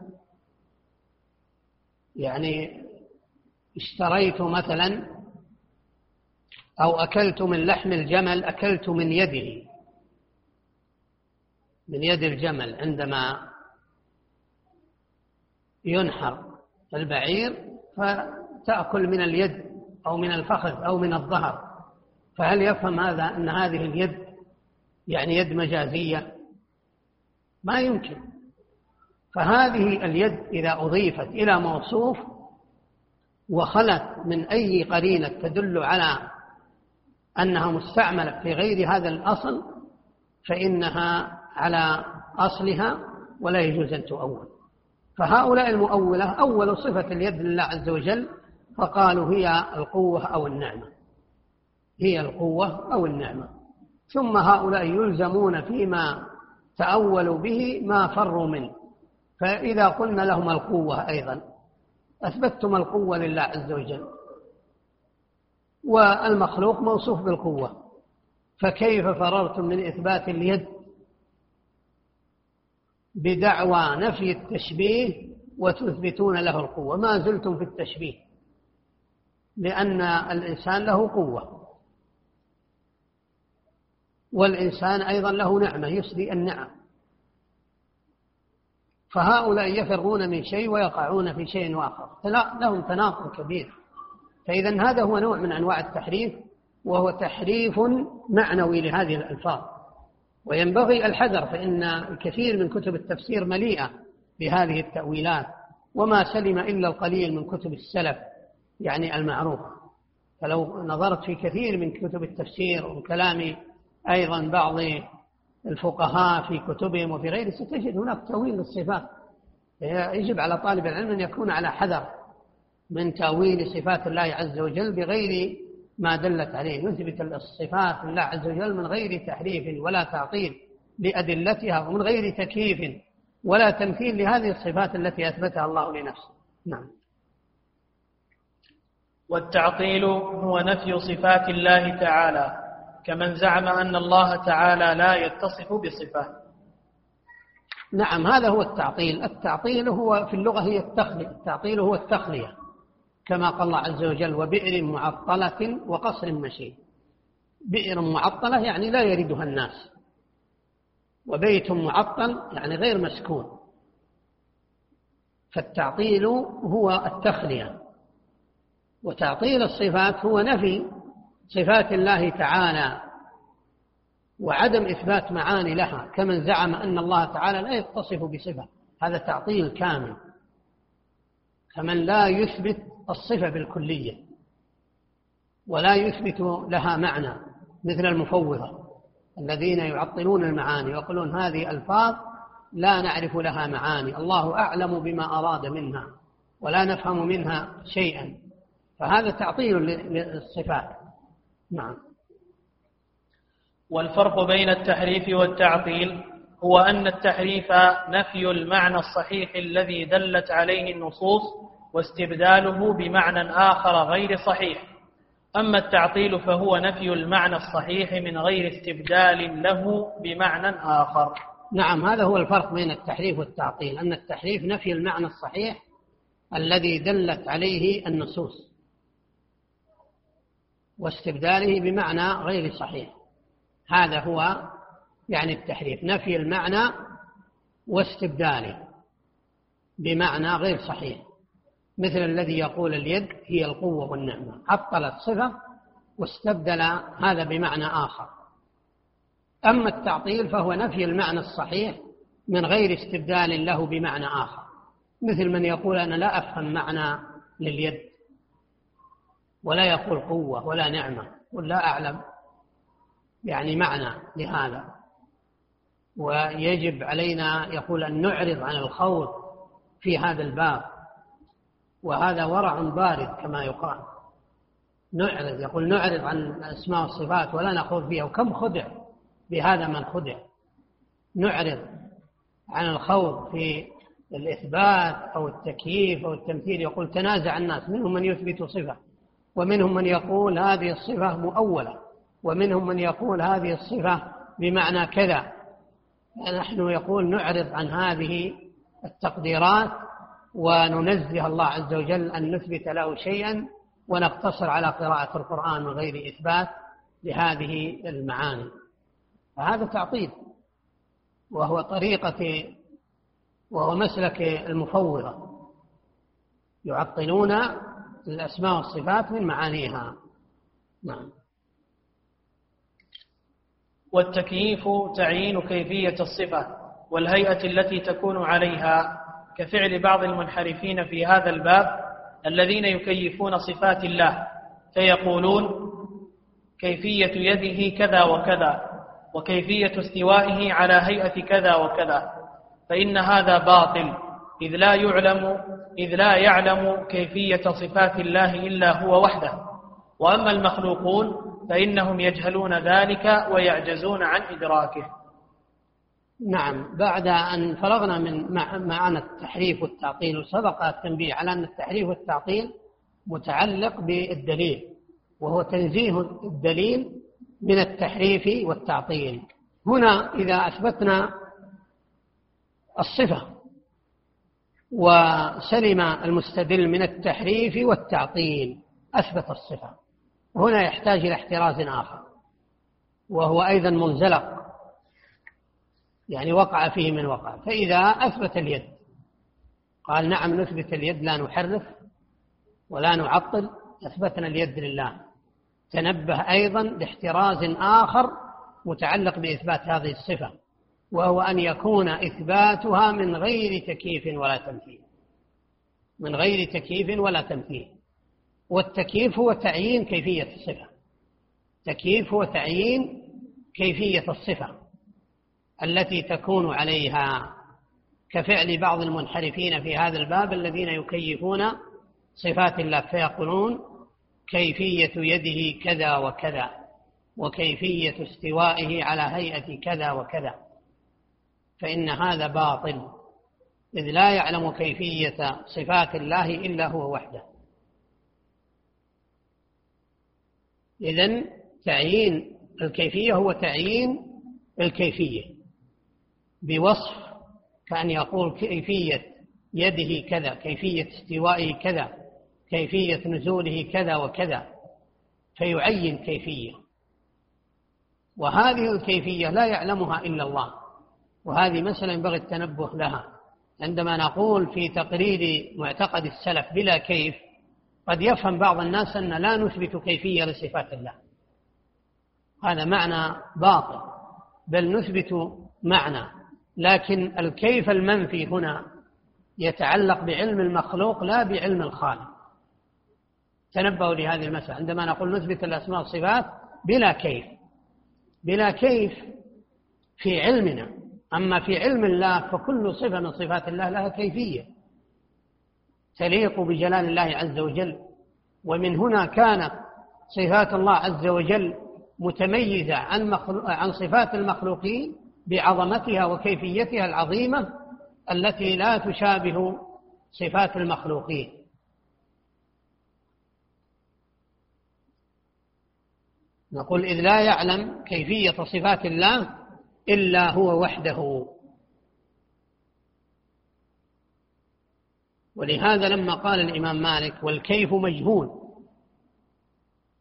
يعني اشتريت مثلا أو أكلت من لحم الجمل أكلت من يده من يد الجمل عندما ينحر البعير فتأكل من اليد أو من الفخذ أو من الظهر فهل يفهم هذا أن هذه اليد يعني يد مجازية؟ ما يمكن. فهذه اليد إذا أضيفت إلى موصوف وخلت من أي قرينة تدل على أنها مستعملة في غير هذا الأصل فإنها على أصلها ولا يجوز أن تؤول. فهؤلاء المؤولة أولوا صفة اليد لله عز وجل فقالوا هي القوة أو النعمة. هي القوة أو النعمة. ثم هؤلاء يلزمون فيما تأولوا به ما فروا منه. فإذا قلنا لهم القوة أيضا أثبتتم القوة لله عز وجل. والمخلوق موصوف بالقوة. فكيف فررتم من إثبات اليد؟ بدعوى نفي التشبيه وتثبتون له القوة. ما زلتم في التشبيه. لأن الإنسان له قوة. والإنسان أيضا له نعمة يسري النعم. فهؤلاء يفرون من شيء ويقعون في شيء آخر. فلا لهم تناقض كبير. فإذا هذا هو نوع من أنواع التحريف وهو تحريف معنوي لهذه الألفاظ. وينبغي الحذر فإن الكثير من كتب التفسير مليئة بهذه التأويلات. وما سلم إلا القليل من كتب السلف. يعني المعروفة فلو نظرت في كثير من كتب التفسير وكلام أيضا بعض الفقهاء في كتبهم وفي غيره ستجد هناك تأويل للصفات. يجب على طالب العلم أن يكون على حذر من تأويل صفات الله عز وجل بغير ما دلت عليه. يثبت الصفات لله عز وجل من غير تحريف ولا تعطيل لأدلتها ومن غير تكييف ولا تمثيل لهذه الصفات التي أثبتها الله لنفسه. نعم. والتعطيل هو نفي صفات الله تعالى كمن زعم أن الله تعالى لا يتصف بصفة. نعم هذا هو التعطيل. التعطيل هو في اللغة هي التخلية. التعطيل هو التخلية كما قال الله عز وجل وبئر معطلة وقصر مشيد بئر معطلة يعني لا يردها الناس وبيت معطل يعني غير مسكون. فالتعطيل هو التخلية. وتعطيل الصفات هو نفي صفات الله تعالى وعدم إثبات معاني لها كمن زعم أن الله تعالى لا يتصف بصفة هذا تعطيل كامل. كمن لا يثبت الصفة بالكلية ولا يثبت لها معنى مثل المفوضة الذين يعطلون المعاني ويقولون هذه ألفاظ لا نعرف لها معاني الله أعلم بما أراد منها ولا نفهم منها شيئا. فهذا تعطيل للصفات. نعم. والفرق بين التحريف والتعطيل هو أن التحريف نفي المعنى الصحيح الذي دلت عليه النصوص واستبداله بمعنى آخر غير صحيح. أما التعطيل فهو نفي المعنى الصحيح من غير استبدال له بمعنى آخر. نعم هذا هو الفرق بين التحريف والتعطيل أن التحريف نفي المعنى الصحيح الذي دلت عليه النصوص. واستبداله بمعنى غير صحيح. هذا هو يعني التحريف نفي المعنى واستبداله بمعنى غير صحيح. مثل الذي يقول اليد هي القوة والنعمة. عطلت صفة واستبدل هذا بمعنى آخر. أما التعطيل فهو نفي المعنى الصحيح من غير استبدال له بمعنى آخر. مثل من يقول أنا لا أفهم معنى لليد. ولا يقول قوة ولا نعمة. ولا أعلم. يعني معنى لهذا. ويجب علينا يقول أن نعرض عن الخوض في هذا الباب. وهذا ورع بارد كما يقال. نعرض يقول نعرض عن الأسماء والصفات ولا نخوض فيها. وكم خدع؟ بهذا من خدع. نعرض عن الخوض في الإثبات أو التكييف أو التمثيل. يقول تنازع الناس منهم من يثبت صفة. ومنهم من يقول هذه الصفة مؤولة ومنهم من يقول هذه الصفة بمعنى كذا. نحن يقول نعرض عن هذه التقديرات وننزه الله عز وجل أن نثبت له شيئا ونقتصر على قراءة القرآن من غير إثبات لهذه المعاني. فهذا تعطيل وهو طريقة وهو مسلك المفوضة. يعطلون الأسماء والصفات من معانيها. نعم. والتكييف تعيين كيفية الصفة والهيئة التي تكون عليها كفعل بعض المنحرفين في هذا الباب الذين يكيفون صفات الله فيقولون كيفية يده كذا وكذا وكيفية استوائه على هيئة كذا وكذا فإن هذا باطل. إذ لا يعلم إذ لا يعلم كيفية صفات الله إلا هو وحده. وأما المخلوقون فإنهم يجهلون ذلك ويعجزون عن إدراكه. نعم. بعد أن فرغنا من معنى التحريف والتعطيل وسبق التنبيه على أن التحريف والتعطيل متعلق بالدليل وهو تنزيه الدليل من التحريف والتعطيل. هنا إذا أثبتنا الصفة وسلم المستدل من التحريف والتعطيل أثبت الصفة. هنا يحتاج إلى احتراز آخر وهو أيضا منزلق يعني وقع فيه من وقع. فإذا أثبت اليد قال نعم نثبت اليد لا نحرف ولا نعطل أثبتنا اليد لله. تنبه أيضا لاحتراز آخر متعلق بإثبات هذه الصفة. وهو أن يكون إثباتها من غير تكييف ولا تمثيل. من غير تكييف ولا تمثيل. والتكييف هو تعيين كيفية الصفة. تكييف هو تعيين كيفية الصفة التي تكون عليها كفعل بعض المنحرفين في هذا الباب الذين يكيفون صفات الله فيقولون كيفية يده كذا وكذا وكيفية استوائه على هيئة كذا وكذا. فإن هذا باطل إذ لا يعلم كيفية صفات الله إلا هو وحده. إذن تعيين الكيفية هو تعيين الكيفية بوصف كأن يقول كيفية يده كذا كيفية استوائه كذا كيفية نزوله كذا وكذا فيعين كيفية. وهذه الكيفية لا يعلمها إلا الله. وهذه مسألة ينبغي التنبه لها. عندما نقول في تقرير معتقد السلف بلا كيف قد يفهم بعض الناس أن لا نثبت كيفية لصفات الله. هذا معنى باطل بل نثبت معنى. لكن الكيف المنفي هنا يتعلق بعلم المخلوق لا بعلم الخالق. تنبهوا لهذه المسألة. عندما نقول نثبت الأسماء والصفات بلا كيف. بلا كيف في علمنا. أما في علم الله فكل صفة من صفات الله لها كيفية. تليق بجلال الله عز وجل. ومن هنا كانت صفات الله عز وجل متميزة عن, عن صفات المخلوقين بعظمتها وكيفيتها العظيمة التي لا تشابه صفات المخلوقين. نقول إذ لا يعلم كيفية صفات الله إلا هو وحده. ولهذا لما قال الإمام مالك والكيف مجهول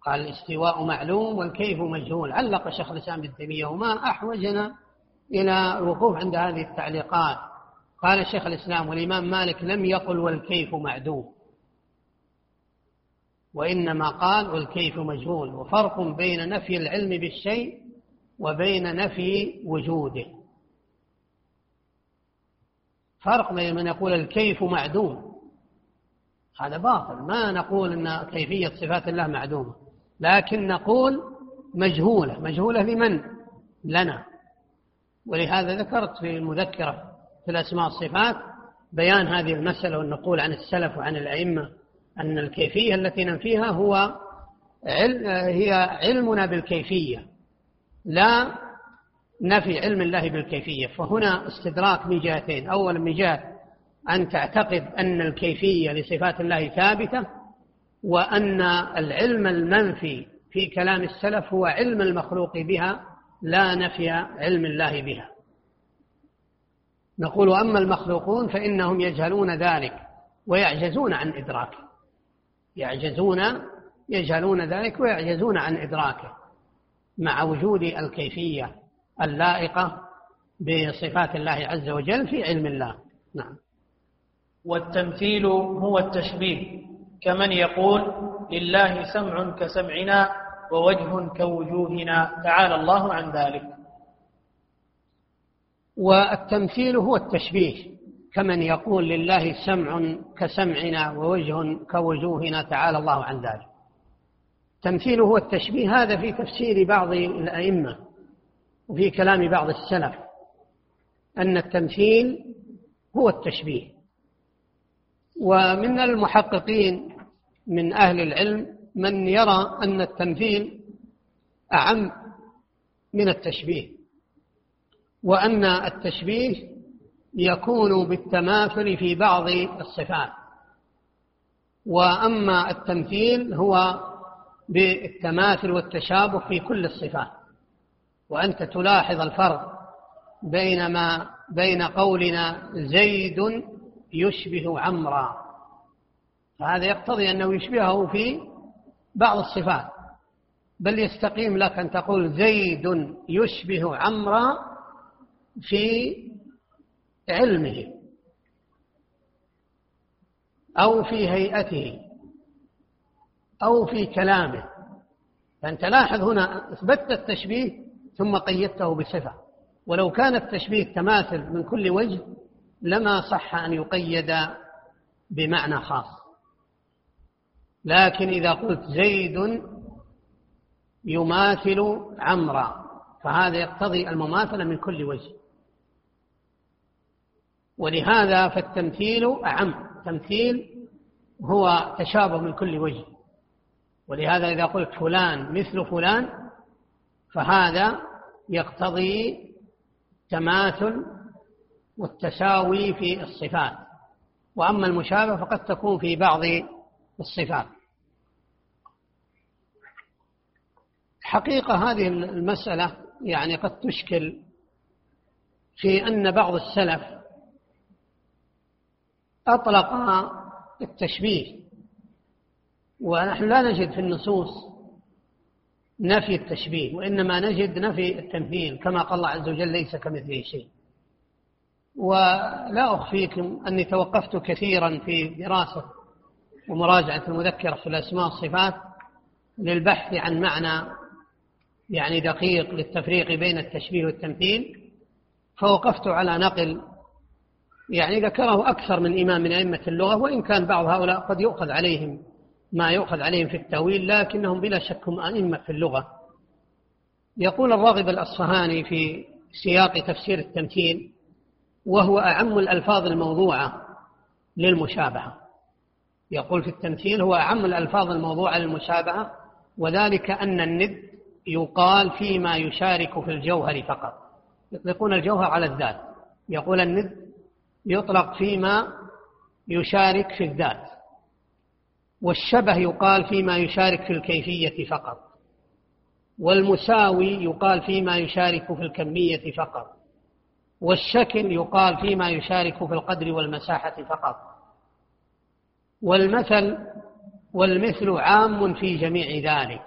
قال الاستواء معلوم والكيف مجهول. علق شيخ الإسلام ابن تيمية وما أحوجنا إلى الوقوف عند هذه التعليقات. قال شيخ الإسلام والإمام مالك لم يقل والكيف معدوم وإنما قال والكيف مجهول. وفرق بين نفي العلم بالشيء وبين نفي وجوده. فرق بين من يقول الكيف معدوم. هذا باطل. ما نقول أن كيفية صفات الله معدومة. لكن نقول مجهولة. مجهولة لمن؟ لنا. ولهذا ذكرت في المذكرة في الأسماء والصفات بيان هذه المسألة والنقول عن السلف وعن الأئمة أن الكيفية التي ننفيها هو هي علمنا بالكيفية. لا نفي علم الله بالكيفية. فهنا استدراك من جهتين. أولا من جهة أن تعتقد أن الكيفية لصفات الله ثابتة وأن العلم المنفي في كلام السلف هو علم المخلوق بها لا نفي علم الله بها. نقول أما المخلوقون فإنهم يجهلون ذلك ويعجزون عن إدراكه. يعجزون يجهلون ذلك ويعجزون عن إدراكه. مع وجود الكيفية اللائقة بصفات الله عز وجل في علم الله. نعم. والتمثيل هو التشبيه. كمن يقول لله سمع كسمعنا ووجه كوجوهنا تعالى الله عن ذلك. والتمثيل هو التشبيه. كمن يقول لله سمع كسمعنا ووجه كوجوهنا تعالى الله عن ذلك. تمثيله هو التشبيه هذا في تفسير بعض الأئمة وفي كلام بعض السلف أن التمثيل هو التشبيه. ومن المحققين من أهل العلم من يرى أن التمثيل أعم من التشبيه وأن التشبيه يكون بالتماثل في بعض الصفات. وأما التمثيل هو بالتماثل والتشابه في كل الصفات. وأنت تلاحظ الفرق بين ما بين قولنا زيد يشبه عمرا. فهذا يقتضي أنه يشبهه في بعض الصفات. بل يستقيم لك أن تقول زيد يشبه عمرا في علمه أو في هيئته. أو في كلامه. فأنت لاحظ هنا أثبتت التشبيه ثم قيدته بصفة. ولو كان التشبيه تماثل من كل وجه لما صح أن يقيد بمعنى خاص. لكن إذا قلت زيد يماثل عمرا فهذا يقتضي المماثلة من كل وجه. ولهذا فالتمثيل أعم. تمثيل هو تشابه من كل وجه. ولهذا إذا قلت فلان مثل فلان فهذا يقتضي تماثل والتساوي في الصفات. وأما المشابه فقد تكون في بعض الصفات. حقيقة هذه المسألة يعني قد تشكل في أن بعض السلف أطلق التشبيه ونحن لا نجد في النصوص نفي التشبيه وإنما نجد نفي التمثيل كما قال الله عز وجل ليس كمثله شيء. ولا أخفيكم أني توقفت كثيرا في دراسة ومراجعة المذكرة في الأسماء والصفات للبحث عن معنى يعني دقيق للتفريق بين التشبيه والتمثيل فوقفت على نقل يعني ذكره أكثر من إمام من أئمة اللغة وإن كان بعض هؤلاء قد يؤخذ عليهم ما يؤخذ عليهم في التأويل لكنهم بلا شك هم أئمة في اللغة. يقول الراغب الأصفهاني في سياق تفسير التمثيل وهو أعم الألفاظ الموضوعة للمشابهة. يقول في التمثيل هو أعم الألفاظ الموضوعة للمشابهة وذلك أن الند يقال فيما يشارك في الجوهر فقط. يطلقون الجوهر على الذات. يقول الند يطلق فيما يشارك في الذات. والشبه يقال فيما يشارك في الكيفية فقط والمساوي يقال فيما يشارك في الكمية فقط والشكل يقال فيما يشارك في القدر والمساحة فقط. والمثل والمثل عام في جميع ذلك.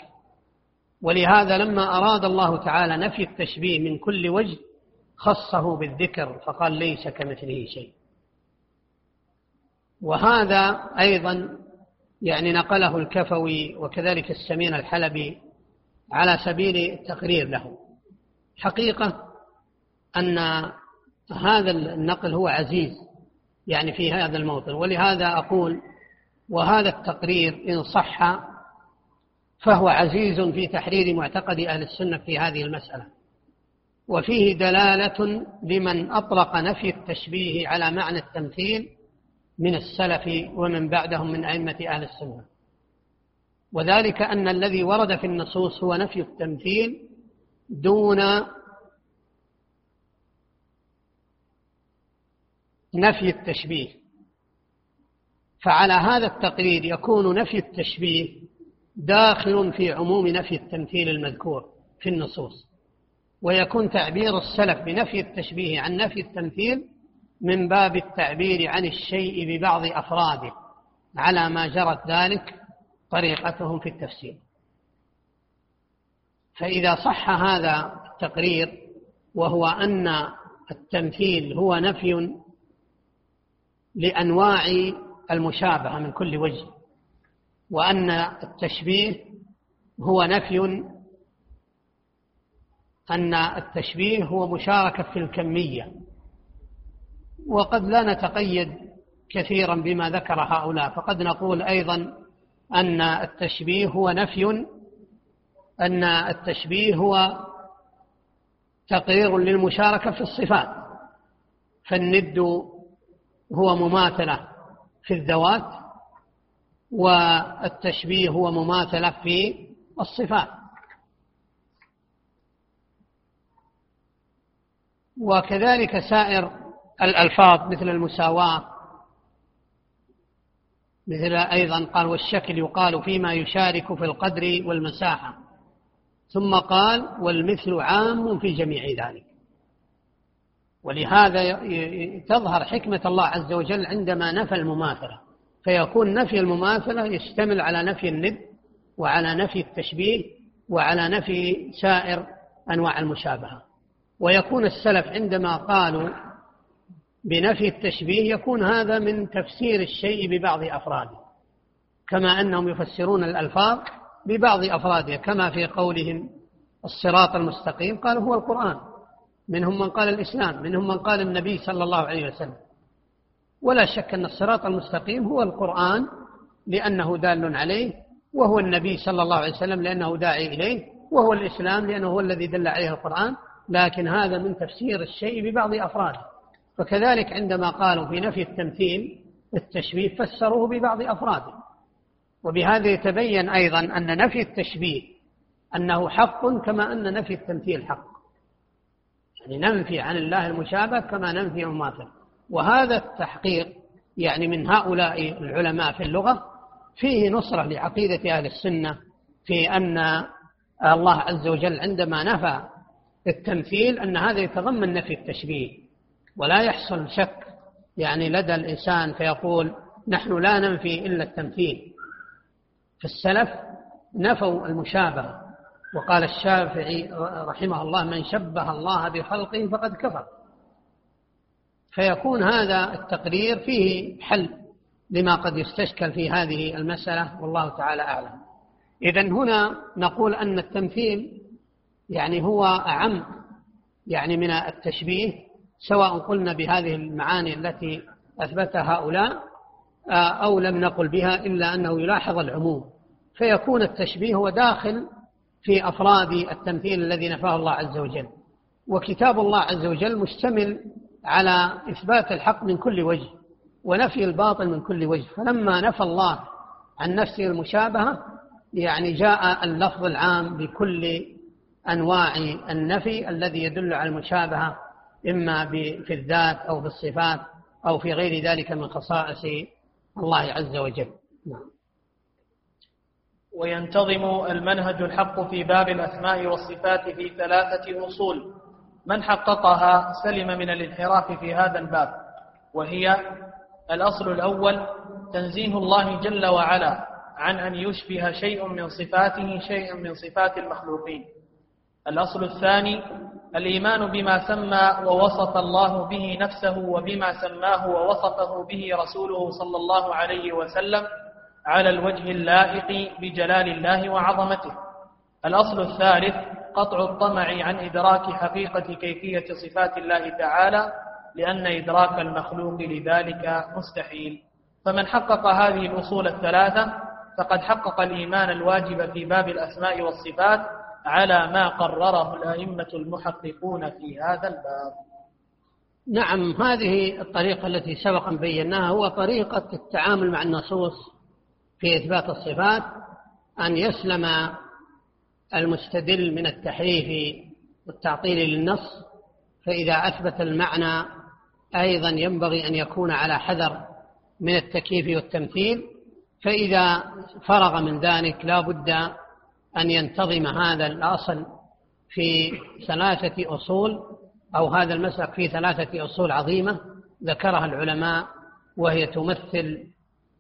ولهذا لما أراد الله تعالى نفي التشبيه من كل وجه خصه بالذكر فقال ليس كمثله شيء. وهذا أيضا يعني نقله الكفوي وكذلك السمين الحلبي على سبيل التقرير له. حقيقة أن هذا النقل هو عزيز يعني في هذا الموطن. ولهذا أقول وهذا التقرير إن صح فهو عزيز في تحرير معتقد أهل السنة في هذه المسألة. وفيه دلالة لمن أطلق نفي التشبيه على معنى التمثيل من السلف ومن بعدهم من أئمة أهل السنة. وذلك أن الذي ورد في النصوص هو نفي التمثيل دون نفي التشبيه. فعلى هذا التقرير يكون نفي التشبيه داخل في عموم نفي التمثيل المذكور في النصوص ويكون تعبير السلف بنفي التشبيه عن نفي التمثيل من باب التعبير عن الشيء ببعض أفراده على ما جرت ذلك طريقتهم في التفسير. فإذا صح هذا التقرير وهو أن التمثيل هو نفي لأنواع المشابهة من كل وجه وأن التشبيه هو نفي أن التشبيه هو مشاركة في الكمية. وقد لا نتقيد كثيرا بما ذكر هؤلاء فقد نقول أيضا أن التشبيه هو نفي أن التشبيه هو تقرير للمشاركة في الصفات فالند هو مماثلة في الذوات والتشبيه هو مماثلة في الصفات. وكذلك سائر الألفاظ مثل المساواة مثل أيضا قال والشكل يقال فيما يشارك في القدر والمساحة ثم قال والمثل عام في جميع ذلك. ولهذا تظهر حكمة الله عز وجل عندما نفى المماثلة. فيكون نفي المماثلة يشتمل على نفي الند وعلى نفي التشبيه وعلى نفي سائر أنواع المشابهة. ويكون السلف عندما قالوا بنفي التشبيه يكون هذا من تفسير الشيء ببعض أفراده كما أنهم يفسرون الألفاظ ببعض أفرادها كما في قولهم الصراط المستقيم قالوا هو القرآن. منهم من قال الإسلام منهم من قال النبي صلى الله عليه وسلم. ولا شك أن الصراط المستقيم هو القرآن لأنه دال عليه وهو النبي صلى الله عليه وسلم لأنه داعي إليه وهو الإسلام لأنه هو الذي دل عليه القرآن لكن هذا من تفسير الشيء ببعض أفراده. وكذلك عندما قالوا في نفي التمثيل التشبيه فسروه ببعض أفراده. وبهذا يتبين أيضا أن نفي التشبيه أنه حق كما أن نفي التمثيل حق. يعني ننفي عن الله المشابه كما ننفي المماثل وهذا التحقيق يعني من هؤلاء العلماء في اللغة فيه نصرة لعقيدة أهل السنة في أن الله عز وجل عندما نفى التمثيل أن هذا يتضمن نفي التشبيه. ولا يحصل شك يعني لدى الإنسان فيقول نحن لا ننفي إلا التمثيل. في السلف نفوا المشابهة وقال الشافعي رحمه الله من شبه الله بخلقه فقد كفر. فيكون هذا التقرير فيه حل لما قد يستشكل في هذه المسألة والله تعالى أعلم. إذا هنا نقول أن التمثيل يعني هو أعم يعني من التشبيه سواء قلنا بهذه المعاني التي أثبتها هؤلاء أو لم نقل بها إلا أنه يلاحظ العموم. فيكون التشبيه هو داخل في أفراد التمثيل الذي نفاه الله عز وجل. وكتاب الله عز وجل مشتمل على إثبات الحق من كل وجه ونفي الباطل من كل وجه. فلما نفى الله عن نفسه المشابهة يعني جاء اللفظ العام بكل أنواع النفي الذي يدل على المشابهة إما في الذات أو في الصفات أو في غير ذلك من خصائص الله عز وجل. نعم. وينتظم المنهج الحق في باب الأسماء والصفات في ثلاثة أصول. من حققها سلم من الانحراف في هذا الباب وهي الأصل الأول تنزيه الله جل وعلا عن أن يشبه شيء من صفاته شيئا من صفات المخلوقين. الأصل الثاني الإيمان بما سمى ووصف الله به نفسه وبما سماه ووصفه به رسوله صلى الله عليه وسلم على الوجه اللائق بجلال الله وعظمته. الأصل الثالث قطع الطمع عن إدراك حقيقة كيفية صفات الله تعالى لأن إدراك المخلوق لذلك مستحيل. فمن حقق هذه الأصول الثلاثة فقد حقق الإيمان الواجب في باب الأسماء والصفات على ما قرره الأئمة المحققون في هذا الباب. نعم هذه الطريقة التي سبقا بيناها هو طريقة التعامل مع النصوص في إثبات الصفات أن يسلم المستدل من التحريف والتعطيل للنص فإذا أثبت المعنى أيضا ينبغي أن يكون على حذر من التكييف والتمثيل فإذا فرغ من ذلك لا بد أن ينتظم هذا الأصل في ثلاثة أصول أو هذا المسلك في ثلاثة أصول عظيمة ذكرها العلماء وهي تمثل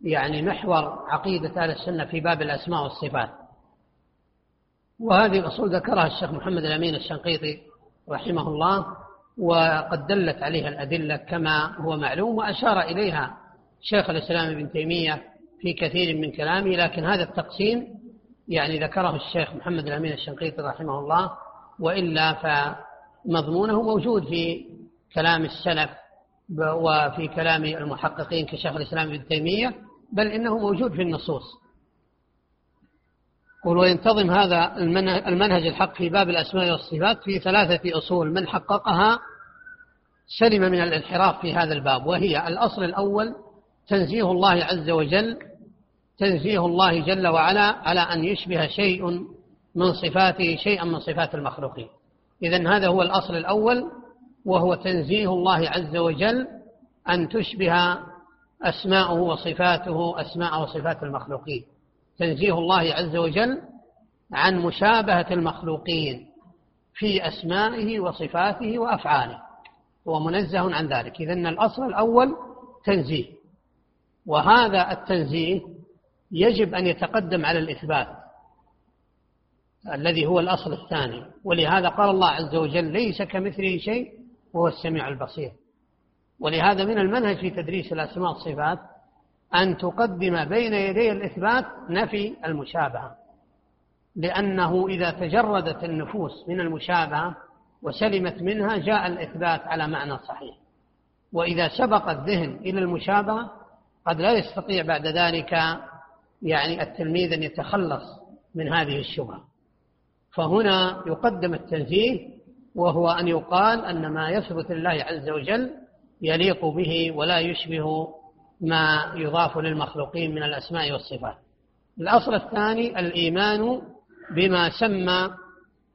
يعني محور عقيدة أهل السنة في باب الأسماء والصفات. وهذه الأصول ذكرها الشيخ محمد الأمين الشنقيطي رحمه الله وقد دلت عليها الأدلة كما هو معلوم وأشار إليها شيخ الإسلام ابن تيمية في كثير من كلامه لكن هذا التقسيم يعني ذكره الشيخ محمد الأمين الشنقيطي رحمه الله وإلا فمضمونه موجود في كلام السلف وفي كلام المحققين كشيخ الإسلام ابن تيمية بل إنه موجود في النصوص. وينتظم هذا المنهج الحق في باب الأسماء والصفات في ثلاثة أصول من حققها سلم من الانحراف في هذا الباب وهي الأصل الأول تنزيه الله عز وجل تنزيه الله جل وعلا على أن يشبه شيء من صفاته شيئا من صفات المخلوقين. إذا هذا هو الأصل الأول وهو تنزيه الله عز وجل أن تشبه أسماءه وصفاته أسماء وصفات المخلوقين. تنزيه الله عز وجل عن مشابهة المخلوقين في أسمائه وصفاته وأفعاله. هو منزه عن ذلك. إذن الأصل الأول تنزيه. وهذا التنزيه يجب أن يتقدم على الإثبات الذي هو الأصل الثاني. ولهذا قال الله عز وجل ليس كمثله شيء وهو السميع البصير. ولهذا من المنهج في تدريس الأسماء والصفات أن تقدم بين يدي الإثبات نفي المشابهة. لأنه إذا تجردت النفوس من المشابهة وسلمت منها جاء الإثبات على معنى صحيح. وإذا سبق الذهن إلى المشابهة قد لا يستطيع بعد ذلك يعني التلميذ أن يتخلص من هذه الشبهة. فهنا يقدم التنزيه وهو أن يقال أن ما يثبت لله عز وجل يليق به ولا يشبه ما يضاف للمخلوقين من الأسماء والصفات. الأصل الثاني الإيمان بما سمى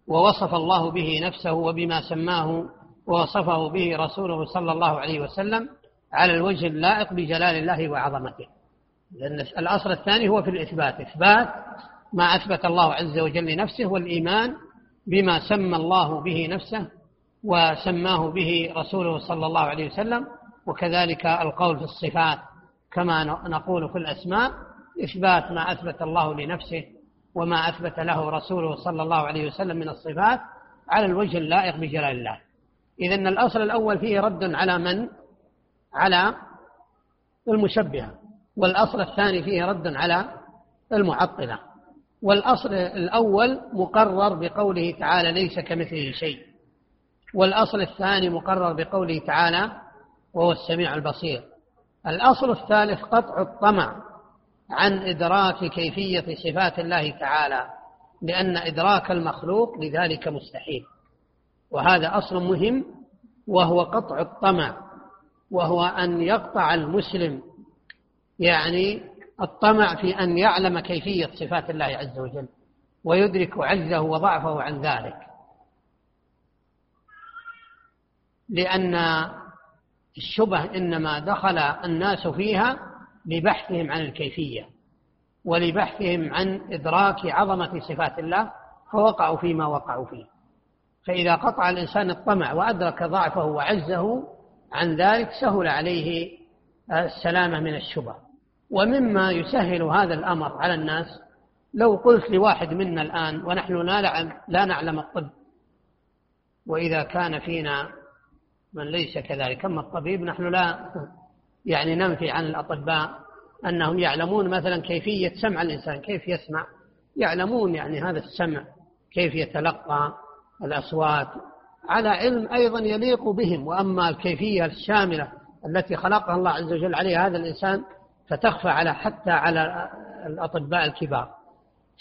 ووصف الله به نفسه وبما سماه ووصفه به رسوله صلى الله عليه وسلم على الوجه اللائق بجلال الله وعظمته. لأن الأصل الثاني هو في الإثبات. إثبات ما أثبت الله عز وجل لنفسه والإيمان بما سمى الله به نفسه وسماه به رسوله صلى الله عليه وسلم وكذلك القول في الصفات كما نقول في الأسماء. إثبات ما أثبت الله لنفسه وما أثبت له رسوله صلى الله عليه وسلم من الصفات على الوجه اللائق بجلال الله. إذا الأصل الأول فيه رد على من؟ على المشبهة. والأصل الثاني فيه رد على المعطلة. والأصل الأول مقرر بقوله تعالى ليس كمثله شيء. والأصل الثاني مقرر بقوله تعالى وهو السميع البصير. الأصل الثالث قطع الطمع عن إدراك كيفية صفات الله تعالى لأن إدراك المخلوق لذلك مستحيل. وهذا أصل مهم وهو قطع الطمع وهو أن يقطع المسلم يعني الطمع في أن يعلم كيفية صفات الله عز وجل ويدرك عجزه وضعفه عن ذلك. لأن الشبه إنما دخل الناس فيها لبحثهم عن الكيفية ولبحثهم عن إدراك عظمة صفات الله فوقعوا فيما وقعوا فيه. فإذا قطع الإنسان الطمع وأدرك ضعفه وعزه عن ذلك سهل عليه السلامة من الشبه. ومما يسهل هذا الأمر على الناس لو قلت لواحد منا الآن ونحن لا نعلم, لا نعلم الطب. وإذا كان فينا من ليس كذلك أما الطبيب نحن لا يعني ننفي عن الأطباء أنهم يعلمون مثلا كيفية سمع الإنسان كيف يسمع. يعلمون يعني هذا السمع كيف يتلقى الأصوات. على علم أيضا يليق بهم وأما الكيفية الشاملة التي خلقها الله عز وجل عليها هذا الإنسان فتخفى على حتى على الأطباء الكبار.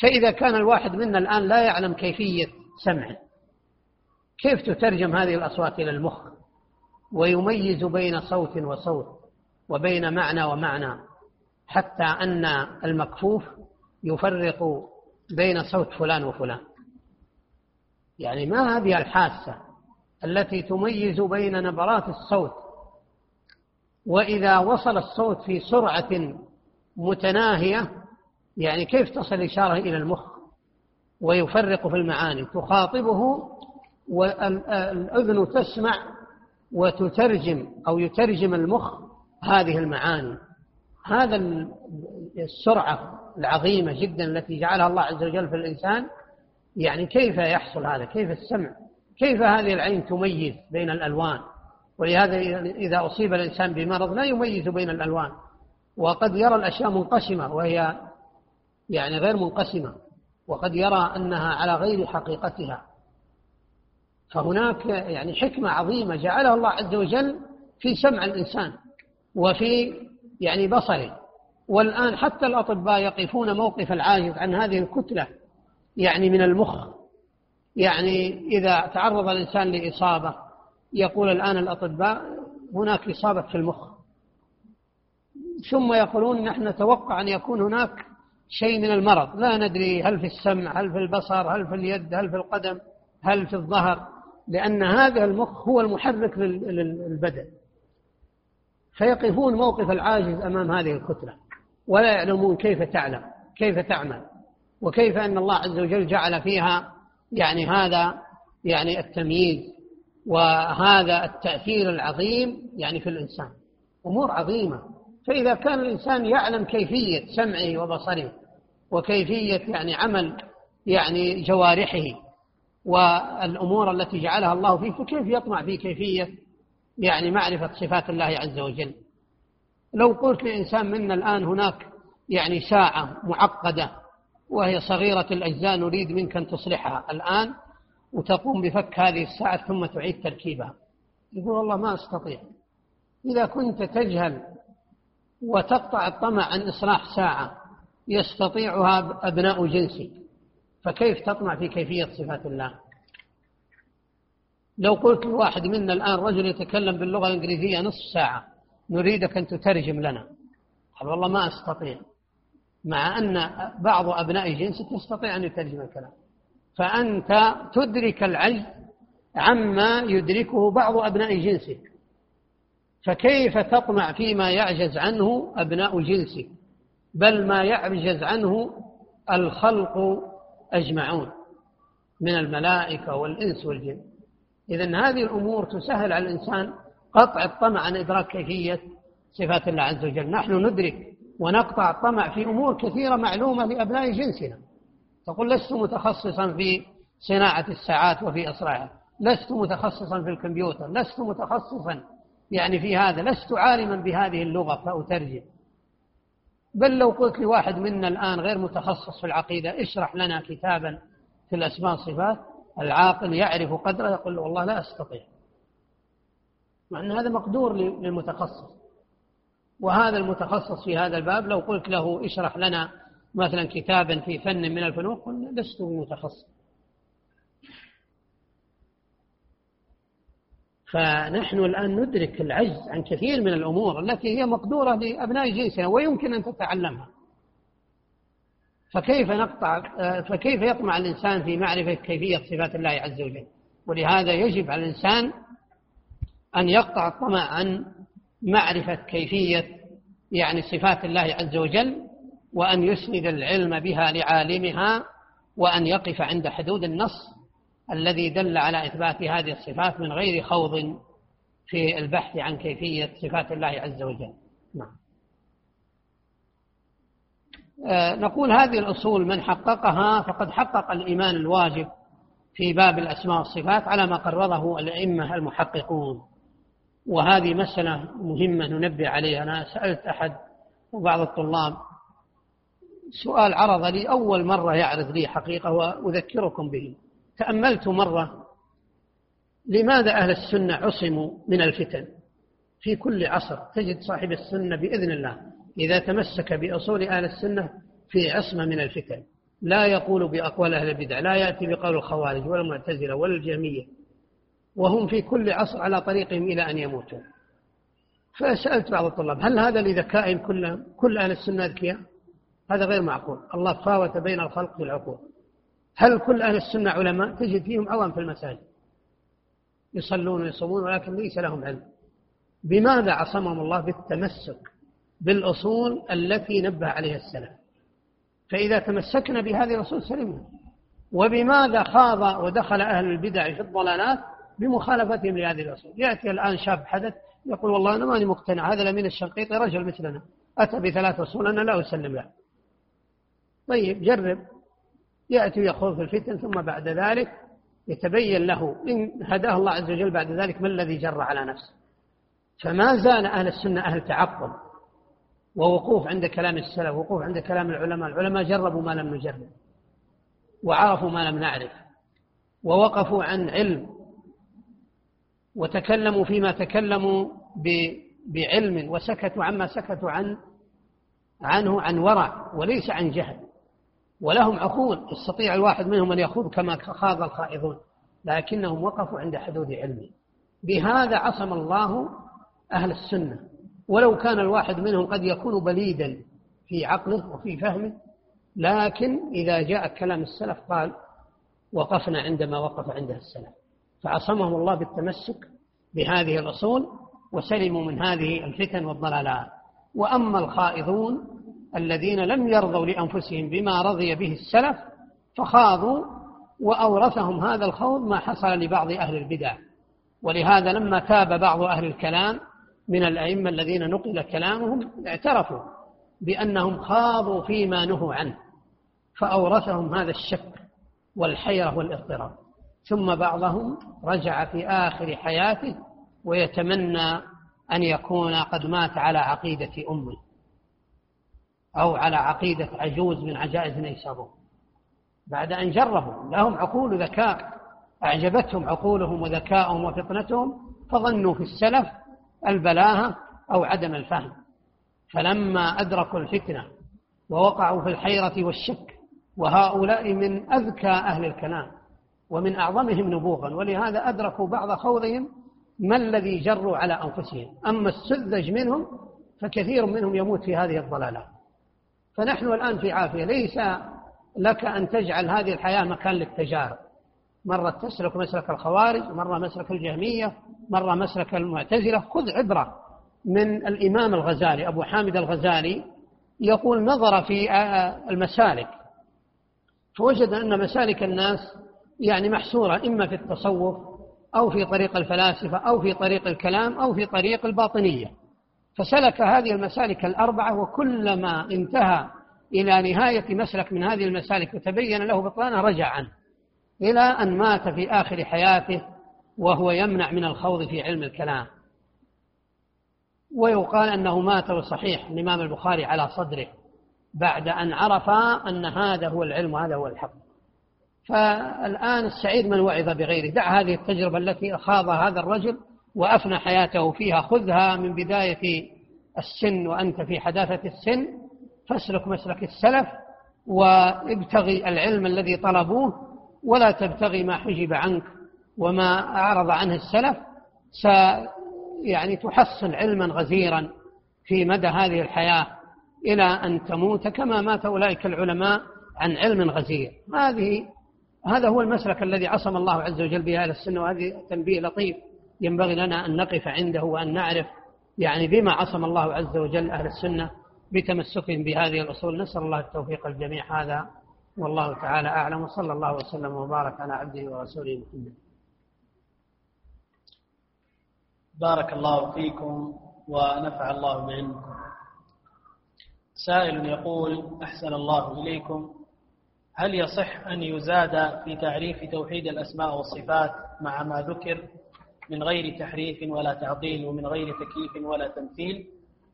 فإذا كان الواحد منا الآن لا يعلم كيفية سمعه كيف تترجم هذه الأصوات إلى المخ؟ ويميز بين صوت وصوت وبين معنى ومعنى حتى أن المكفوف يفرق بين صوت فلان وفلان. يعني ما هذه الحاسة التي تميز بين نبرات الصوت وإذا وصل الصوت في سرعة متناهية يعني كيف تصل الإشارة إلى المخ؟ ويفرق في المعاني. تخاطبه والأذن تسمع وتترجم أو يترجم المخ هذه المعاني. هذا السرعة العظيمة جدا التي جعلها الله عز وجل في الإنسان. يعني كيف يحصل هذا؟ كيف السمع؟ كيف هذه العين تميز بين الألوان؟ ولهذا إذا أصيب الإنسان بمرض لا يميز بين الألوان. وقد يرى الأشياء منقسمة وهي يعني غير منقسمة. وقد يرى أنها على غير حقيقتها. فهناك يعني حكمة عظيمة جعلها الله عز وجل في سمع الإنسان وفي يعني بصره. والآن حتى الأطباء يقفون موقف العاجز عن هذه الكتلة يعني من المخ. يعني إذا تعرض الإنسان لإصابة يقول الآن الأطباء هناك إصابة في المخ. ثم يقولون نحن نتوقع أن يكون هناك شيء من المرض. لا ندري هل في السمع هل في البصر هل في اليد هل في القدم هل في الظهر لأن هذا المخ هو المحرك للبدن. فيقفون موقف العاجز أمام هذه الكتلة ولا يعلمون كيف تعلم كيف تعمل وكيف أن الله عز وجل جعل فيها يعني هذا يعني التمييز. وهذا التأثير العظيم يعني في الإنسان أمور عظيمة. فإذا كان الإنسان يعلم كيفية سمعه وبصره وكيفية يعني عمل يعني جوارحه والأمور التي جعلها الله فيه فكيف يطمع في كيفية يعني معرفة صفات الله عز وجل؟ لو قلت لإنسان منا الآن هناك يعني ساعة معقدة وهي صغيرة الأجزاء نريد منك أن تصلحها. الآن وتقوم بفك هذه الساعة ثم تعيد تركيبها. يقول والله ما أستطيع. إذا كنت تجهل وتقطع الطمع عن إصلاح ساعة يستطيعها أبناء جنسك فكيف تطمع في كيفية صفات الله؟ لو قلت لواحد منا الآن رجل يتكلم باللغة الإنجليزية نصف ساعة نريدك أن تترجم لنا. قال والله ما أستطيع. مع أن بعض أبناء جنسك يستطيع أن يترجم الكلام. فأنت تدرك العجز عما يدركه بعض أبناء جنسك. فكيف تطمع فيما يعجز عنه أبناء جنسك؟ بل ما يعجز عنه الخلق أجمعون من الملائكة والإنس والجن. إذا هذه الأمور تسهل على الإنسان قطع الطمع عن إدراك كيفية صفات الله عز وجل. نحن ندرك ونقطع الطمع في أمور كثيرة معلومة لأبناء جنسنا. تقول لست متخصصا في صناعة الساعات وفي إصلاحها لست متخصصا في الكمبيوتر. لست متخصصا يعني في هذا. لست عالما بهذه اللغة. فأترجم. بل لو قلت لواحد منا الآن غير متخصص في العقيدة اشرح لنا كتابا في الأسماء والصفات. العاقل يعرف قدره يقول والله لا أستطيع. مع أن هذا مقدور للمتخصص. وهذا المتخصص في هذا الباب لو قلت له اشرح لنا مثلا كتابا في فن من الفنون قلنا لست بمتخصص فنحن الآن ندرك العجز عن كثير من الأمور التي هي مقدورة لأبناء جنسنا ويمكن أن تتعلمها. فكيف نقطع فكيف يطمع الإنسان في معرفة كيفية صفات الله عز وجل؟ ولهذا يجب على الإنسان أن يقطع الطمع عن معرفة كيفية يعني صفات الله عز وجل وأن يسند العلم بها لعالمها وأن يقف عند حدود النص الذي دل على إثبات هذه الصفات من غير خوض في البحث عن كيفية صفات الله عز وجل. نعم. آه، نقول هذه الأصول من حققها فقد حقق الإيمان الواجب في باب الأسماء والصفات على ما قرره الأئمة المحققون. وهذه مسألة مهمة ننبه عليها. أنا سألت أحد وبعض الطلاب سؤال عرض لي أول مرة يعرض لي حقيقة وأذكركم به. تأملت مرة لماذا أهل السنة عصموا من الفتن؟ في كل عصر تجد صاحب السنة بإذن الله إذا تمسك بأصول أهل السنة في عصمة من الفتن. لا يقول بأقوال أهل البدع لا يأتي بقول الخوارج ولا المعتزلة ولا الجهمية. وهم في كل عصر على طريقهم إلى أن يموتوا فسألت بعض الطلاب هل هذا لذكائهم كلهم كل أهل السنة أذكياء؟ هذا غير معقول. الله فاوت بين الخلق بالعقول هل كل أهل السنة علماء؟ تجد فيهم عوام في المساجد. يصلون ويصومون ولكن ليس لهم علم. بماذا عصمهم الله بالتمسك بالأصول التي نبه عليها السلف؟ فإذا تمسكنا بهذه الأصول سلمنا. وبماذا خاض ودخل أهل البدع في الضلالات؟ بمخالفتهم لهذه الأصول. يأتي الآن شاب حدث يقول والله أنا ماني مقتنع هذا الأمين الشنقيطي رجل مثلنا. أتى بثلاث أصول أنا لا أسلم له. طيب جرب. يأتي ويخوض في الفتن ثم بعد ذلك يتبين له إن هداه الله عز وجل بعد ذلك ما الذي جر على نفسه. فما زال أهل السنة أهل تعقل ووقوف عند كلام السلف وقوف عند كلام العلماء. العلماء جربوا ما لم نجرب وعرفوا ما لم نعرف ووقفوا عن علم وتكلموا فيما تكلموا بعلم وسكتوا عما سكتوا عن عنه عن ورع وليس عن جهل. ولهم عقول يستطيع الواحد منهم أن يخوض كما خاض الخائضون لكنهم وقفوا عند حدود علمه بهذا عصم الله أهل السنة. ولو كان الواحد منهم قد يكون بليدا في عقله وفي فهمه لكن إذا جاء كلام السلف قال وقفنا عندما وقف عندها السلف فعصمهم الله بالتمسك بهذه الأصول وسلموا من هذه الفتن والضلالات. وأما الخائضون الذين لم يرضوا لأنفسهم بما رضي به السلف فخاضوا وأورثهم هذا الخوض ما حصل لبعض أهل البدع. ولهذا لما تاب بعض أهل الكلام من الأئمة الذين نقل كلامهم اعترفوا بأنهم خاضوا فيما نهوا عنه فأورثهم هذا الشك والحيرة والاضطراب. ثم بعضهم رجع في آخر حياته ويتمنى أن يكون قد مات على عقيدة أمه. أو على عقيدة عجوز من عجائز نيسابور. بعد أن جربوا لهم عقول وذكاء. أعجبتهم عقولهم وذكاءهم وفطنتهم فظنوا في السلف البلاهة أو عدم الفهم. فلما أدركوا الفتنة ووقعوا في الحيرة والشك وهؤلاء من أذكى أهل الكلام ومن أعظمهم نبوغا. ولهذا أدركوا بعض خوضهم ما الذي جروا على أنفسهم. أما السذج منهم فكثير منهم يموت في هذه الضلالات. فنحن الآن في عافية. ليس لك أن تجعل هذه الحياة مكان للتجارب مرة تسلك مسلك الخوارج مرة مسلك الجهمية مرة مسلك المعتزلة. خذ عبرة من الإمام الغزالي أبو حامد الغزالي يقول نظر في المسالك. فوجد أن مسالك الناس يعني محصورة إما في التصوف أو في طريق الفلاسفة أو في طريق الكلام أو في طريق الباطنية. فسلك هذه المسالك الأربعة وكلما انتهى إلى نهاية مسلك من هذه المسالك وتبين له بطلانه رجع عنه إلى أن مات في آخر حياته وهو يمنع من الخوض في علم الكلام. ويقال أنه مات وصحيح الإمام البخاري على صدره بعد أن عرف أن هذا هو العلم وهذا هو الحق. فالآن السعيد من وعظ بغيره. دع هذه التجربة التي خاضها هذا الرجل وأفنى حياته فيها. خذها من بداية السن وأنت في حداثة السن. فاسلك مسلك السلف وابتغي العلم الذي طلبوه ولا تبتغي ما حجب عنك وما أعرض عنه السلف. س يعني تحصل علما غزيرا في مدى هذه الحياة إلى أن تموت كما مات أولئك العلماء عن علم غزير. هذه هذا هو المسلك الذي عصم الله عز وجل به أهل السنة وهذه تنبيه لطيف. ينبغي لنا أن نقف عنده وأن نعرف يعني بما عصم الله عز وجل أهل السنة بتمسكهم بهذه الأصول. نسأل الله التوفيق الجميع هذا والله تعالى أعلم. وصلى الله وسلم وبارك على عبده ورسوله محمد. بارك الله فيكم ونفع الله بعلمكم. سائل يقول أحسن الله إليكم. هل يصح أن يزاد في تعريف توحيد الأسماء والصفات مع ما ذكر؟ من غير تحريف ولا تعطيل ومن غير تكييف ولا تمثيل.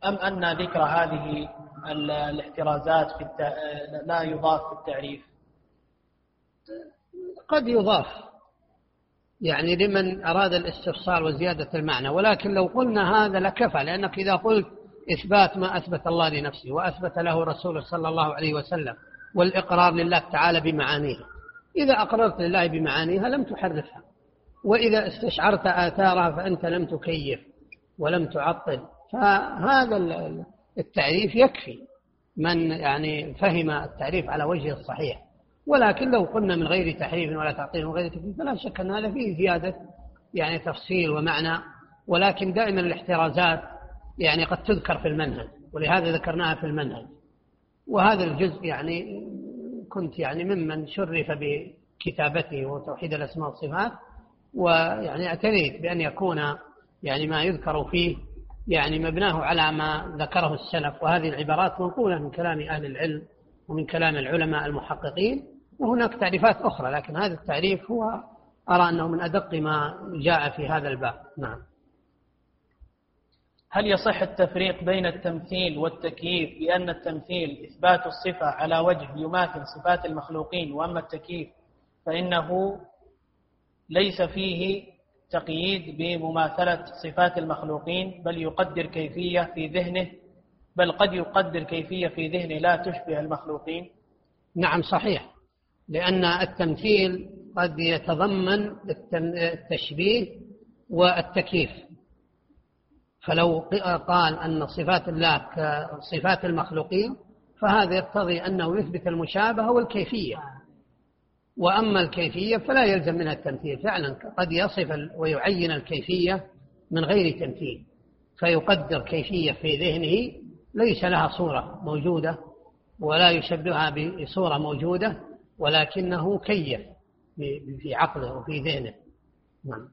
أم أن ذكر هذه الاحترازات في الت... لا يضاف في التعريف؟ قد يضاف يعني لمن أراد الاستفصال وزيادة المعنى. ولكن لو قلنا هذا لكفى لأنك إذا قلت إثبات ما أثبت الله لنفسه وأثبت له رسوله صلى الله عليه وسلم والإقرار لله تعالى بمعانيها. إذا أقررت لله بمعانيها لم تحرفها. وإذا استشعرت آثارها فأنت لم تكيف ولم تعطل. فهذا التعريف يكفي من يعني فهم التعريف على وجهه الصحيح. ولكن لو قلنا من غير تحريف ولا تعطيل وغير تكليف فلا شك أن هذا فيه زيادة يعني تفصيل ومعنى. ولكن دائما الاحترازات يعني قد تذكر في المنهج ولهذا ذكرناها في المنهج. وهذا الجزء يعني كنت يعني ممن شرف بكتابته وتوحيد الأسماء والصفات ويعني اعتنيت بأن يكون يعني ما يذكر فيه يعني مبناه على ما ذكره السلف. وهذه العبارات منقولة من كلام أهل العلم ومن كلام العلماء المحققين وهناك تعريفات أخرى لكن هذا التعريف هو أرى أنه من أدق ما جاء في هذا الباب. نعم. هل يصح التفريق بين التمثيل والتكييف؟ بأن التمثيل إثبات الصفة على وجه يماثل صفات المخلوقين وأما التكييف فإنه ليس فيه تقييد بمماثلة صفات المخلوقين بل يقدر كيفية في ذهنه بل قد يقدر كيفية في ذهنه لا تشبه المخلوقين. نعم صحيح. لأن التمثيل قد يتضمن التشبيه والتكييف. فلو قال أن صفات الله كصفات المخلوقين فهذا يقتضي أنه يثبت المشابهة والكيفية. وأما الكيفية فلا يلزم منها التمثيل فعلا قد يصف ويعين الكيفية من غير تمثيل فيقدر كيفية في ذهنه ليس لها صورة موجودة ولا يشبهها بصورة موجودة ولكنه كيف في عقله وفي ذهنه. نعم.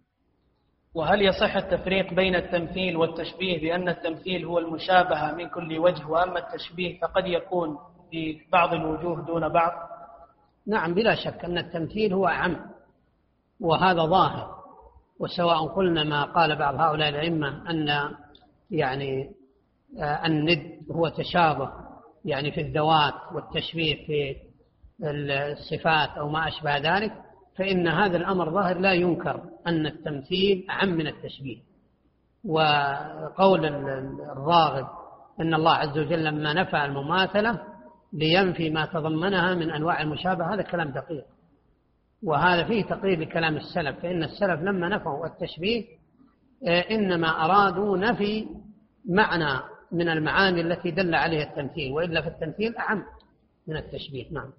وهل يصح التفريق بين التمثيل والتشبيه بأن التمثيل هو المشابهة من كل وجه وأما التشبيه فقد يكون في بعض الوجوه دون بعض؟ نعم بلا شك أن التمثيل هو أعم وهذا ظاهر. وسواء قلنا ما قال بعض هؤلاء الأئمة أن يعني آه، الند هو تشابه يعني في الذوات والتشبيه في الصفات أو ما أشبه ذلك فإن هذا الأمر ظاهر لا ينكر أن التمثيل أعم من التشبيه. وقول الراغب أن الله عز وجل لما نفى المماثلة لينفي ما تضمنها من أنواع المشابهة. هذا كلام دقيق وهذا فيه تقريب لكلام السلف فإن السلف لما نفوا التشبيه آه، إنما أرادوا نفي معنى من المعاني التي دل عليها التمثيل وإلا في التمثيل أعم من التشبيه. نعم.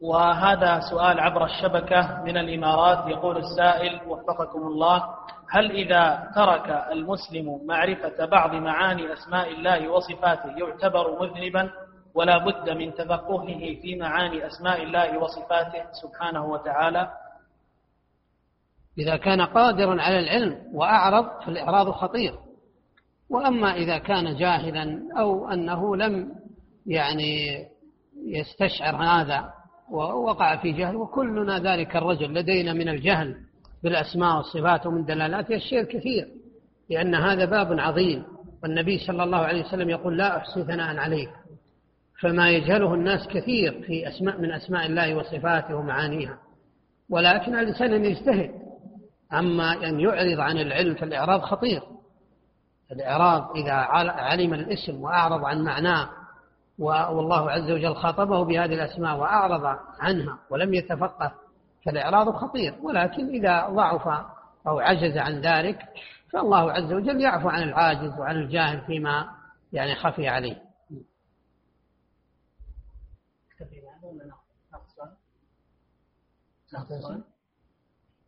وهذا سؤال عبر الشبكة من الإمارات يقول السائل وفقكم الله هل إذا ترك المسلم معرفة بعض معاني أسماء الله وصفاته يعتبر مذنبا ولا بد من تفقهه في معاني أسماء الله وصفاته سبحانه وتعالى؟ إذا كان قادرا على العلم وأعرض فالإعراض خطير. وأما إذا كان جاهلا أو أنه لم يعني يستشعر هذا ووقع في جهل وكلنا ذلك الرجل لدينا من الجهل. بالأسماء والصفات ومن دلالاتها الشيء الكثير لأن هذا باب عظيم. والنبي صلى الله عليه وسلم يقول لا أحصي ثناء عليك. فما يجهله الناس كثير في أسماء من أسماء الله وصفاته ومعانيها. ولكن الإنسان أن يجتهد. أما أن يعرض عن العلم فالإعراض خطير. الإعراض إذا علم الاسم وأعرض عن معناه والله عز وجل خاطبه بهذه الأسماء وأعرض عنها ولم يتفقه فالإعراض خطير ولكن إذا ضعف أو عجز عن ذلك فالله عز وجل يعفو عن العاجز وعن الجاهل فيما يعني خفي عليه.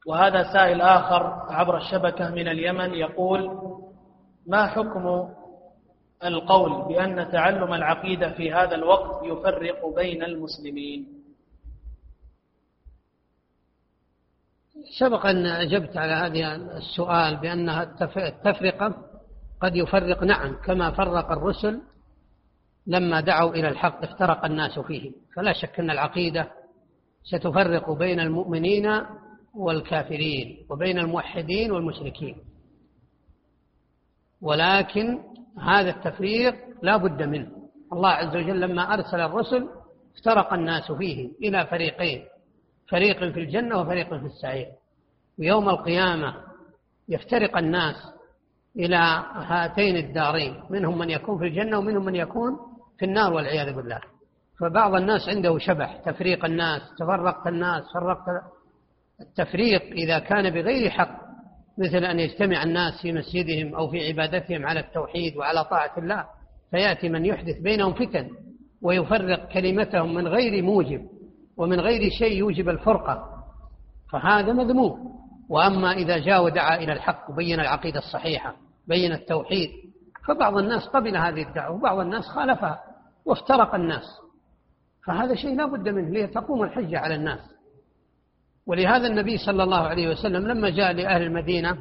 وهذا سائل آخر عبر الشبكة من اليمن يقول ما حكم القول بأن تعلم العقيدة في هذا الوقت يفرق بين المسلمين؟ سبق أن أجبت على هذا السؤال بأنها التفرقة قد يفرق نعم كما فرق الرسل لما دعوا إلى الحق افترق الناس فيه فلا شك أن العقيدة ستفرق بين المؤمنين والكافرين وبين الموحدين والمشركين. ولكن هذا التفريق لا بد منه. الله عز وجل لما أرسل الرسل افترق الناس فيه إلى فريقين. فريق في الجنة وفريق في السعير. ويوم القيامة يفترق الناس إلى هاتين الدارين منهم من يكون في الجنة ومنهم من يكون في النار والعياذ بالله. فبعض الناس عنده شبح تفريق الناس تفرقت الناس فرقت التفريق إذا كان بغير حق مثل أن يجتمع الناس في مسجدهم أو في عبادتهم على التوحيد وعلى طاعة الله فيأتي من يحدث بينهم فتن ويفرق كلمتهم من غير موجب. ومن غير شيء يوجب الفرقة فهذا مذموم. وأما إذا جاء ودعا إلى الحق وبين العقيدة الصحيحة بين التوحيد فبعض الناس قبل هذه الدعوة وبعض الناس خالفها وافترق الناس. فهذا شيء لا بد منه لتقوم الحجة على الناس. ولهذا النبي صلى الله عليه وسلم لما جاء لأهل المدينة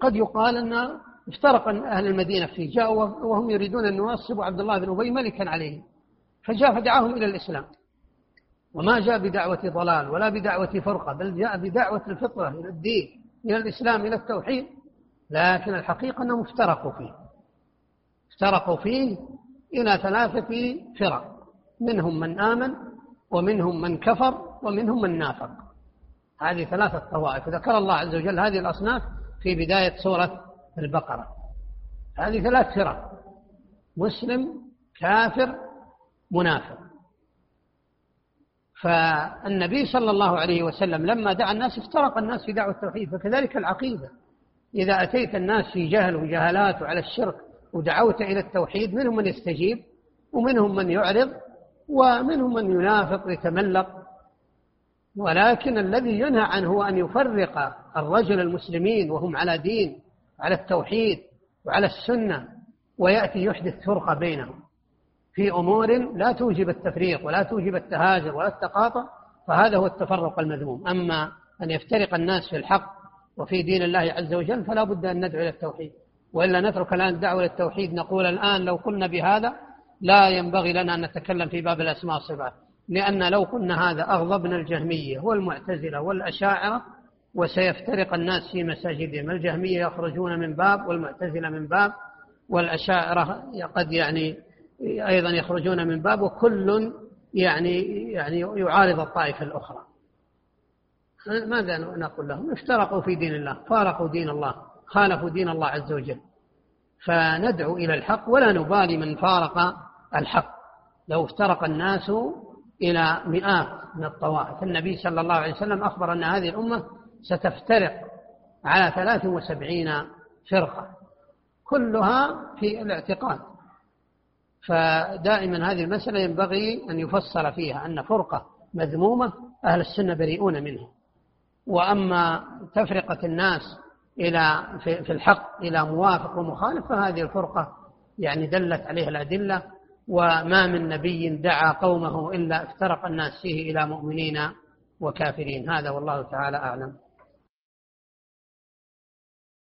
قد يقال أن افترق أهل المدينة فيه جاءوا وهم يريدون أن ينصبوا عبد الله بن أبي ملكا عليهم فجاء فدعاهم إلى الإسلام. وما جاء بدعوة ضلال ولا بدعوة فرقة بل جاء بدعوة الفطرة إلى الدين إلى الإسلام إلى التوحيد. لكن الحقيقة أنهم افترقوا فيه. افترقوا فيه إلى ثلاثة فرق منهم من آمن ومنهم من كفر ومنهم من نافق. هذه ثلاثة طوائف. ذكر الله عز وجل هذه الأصناف في بداية سورة البقرة. هذه ثلاث فرق مسلم كافر منافق. فالنبي صلى الله عليه وسلم لما دعا الناس افترق الناس في دعوة التوحيد فكذلك العقيدة. إذا أتيت الناس في جهل وجهالات وعلى الشرك ودعوت إلى التوحيد منهم من يستجيب ومنهم من يعرض ومنهم من ينافق يتملق ولكن الذي ينهى عنه هو أن يفرق الرجل المسلمين وهم على دين على التوحيد وعلى السنة ويأتي يحدث فرقة بينهم. في أمور لا توجب التفريق ولا توجب التهاجر ولا التقاطع فهذا هو التفرق المذموم. أما أن يفترق الناس في الحق وفي دين الله عز وجل فلا بد أن ندعو إلى التوحيد. وإلا نترك الآن الدعوة إلى التوحيد نقول الآن لو قلنا بهذا لا ينبغي لنا أن نتكلم في باب الأسماء والصفات لأن لو قلنا هذا أغضبنا الجهمية والمعتزلة والأشاعرة وسيفترق الناس في مساجدهم. الجهمية يخرجون من باب والمعتزلة من باب والأشاعرة قد يعني أيضا يخرجون من باب وكل يعني يعني يعارض الطائفة الأخرى. ماذا نقول لهم؟ افترقوا في دين الله فارقوا دين الله خالفوا دين الله عز وجل. فندعو إلى الحق ولا نبالي من فارق الحق. لو افترق الناس إلى مئات من الطوائف. النبي صلى الله عليه وسلم أخبر أن هذه الأمة ستفترق على ثلاث وسبعين فرقة كلها في الاعتقاد. فدائما هذه المسألة ينبغي أن يفصل فيها أن فرقة مذمومة أهل السنة بريئون منها. وأما تفرقة الناس إلى في الحق إلى موافق ومخالف فهذه الفرقة يعني دلت عليها الأدلة. وما من نبي دعا قومه إلا افترق الناس فيه إلى مؤمنين وكافرين. هذا والله تعالى أعلم.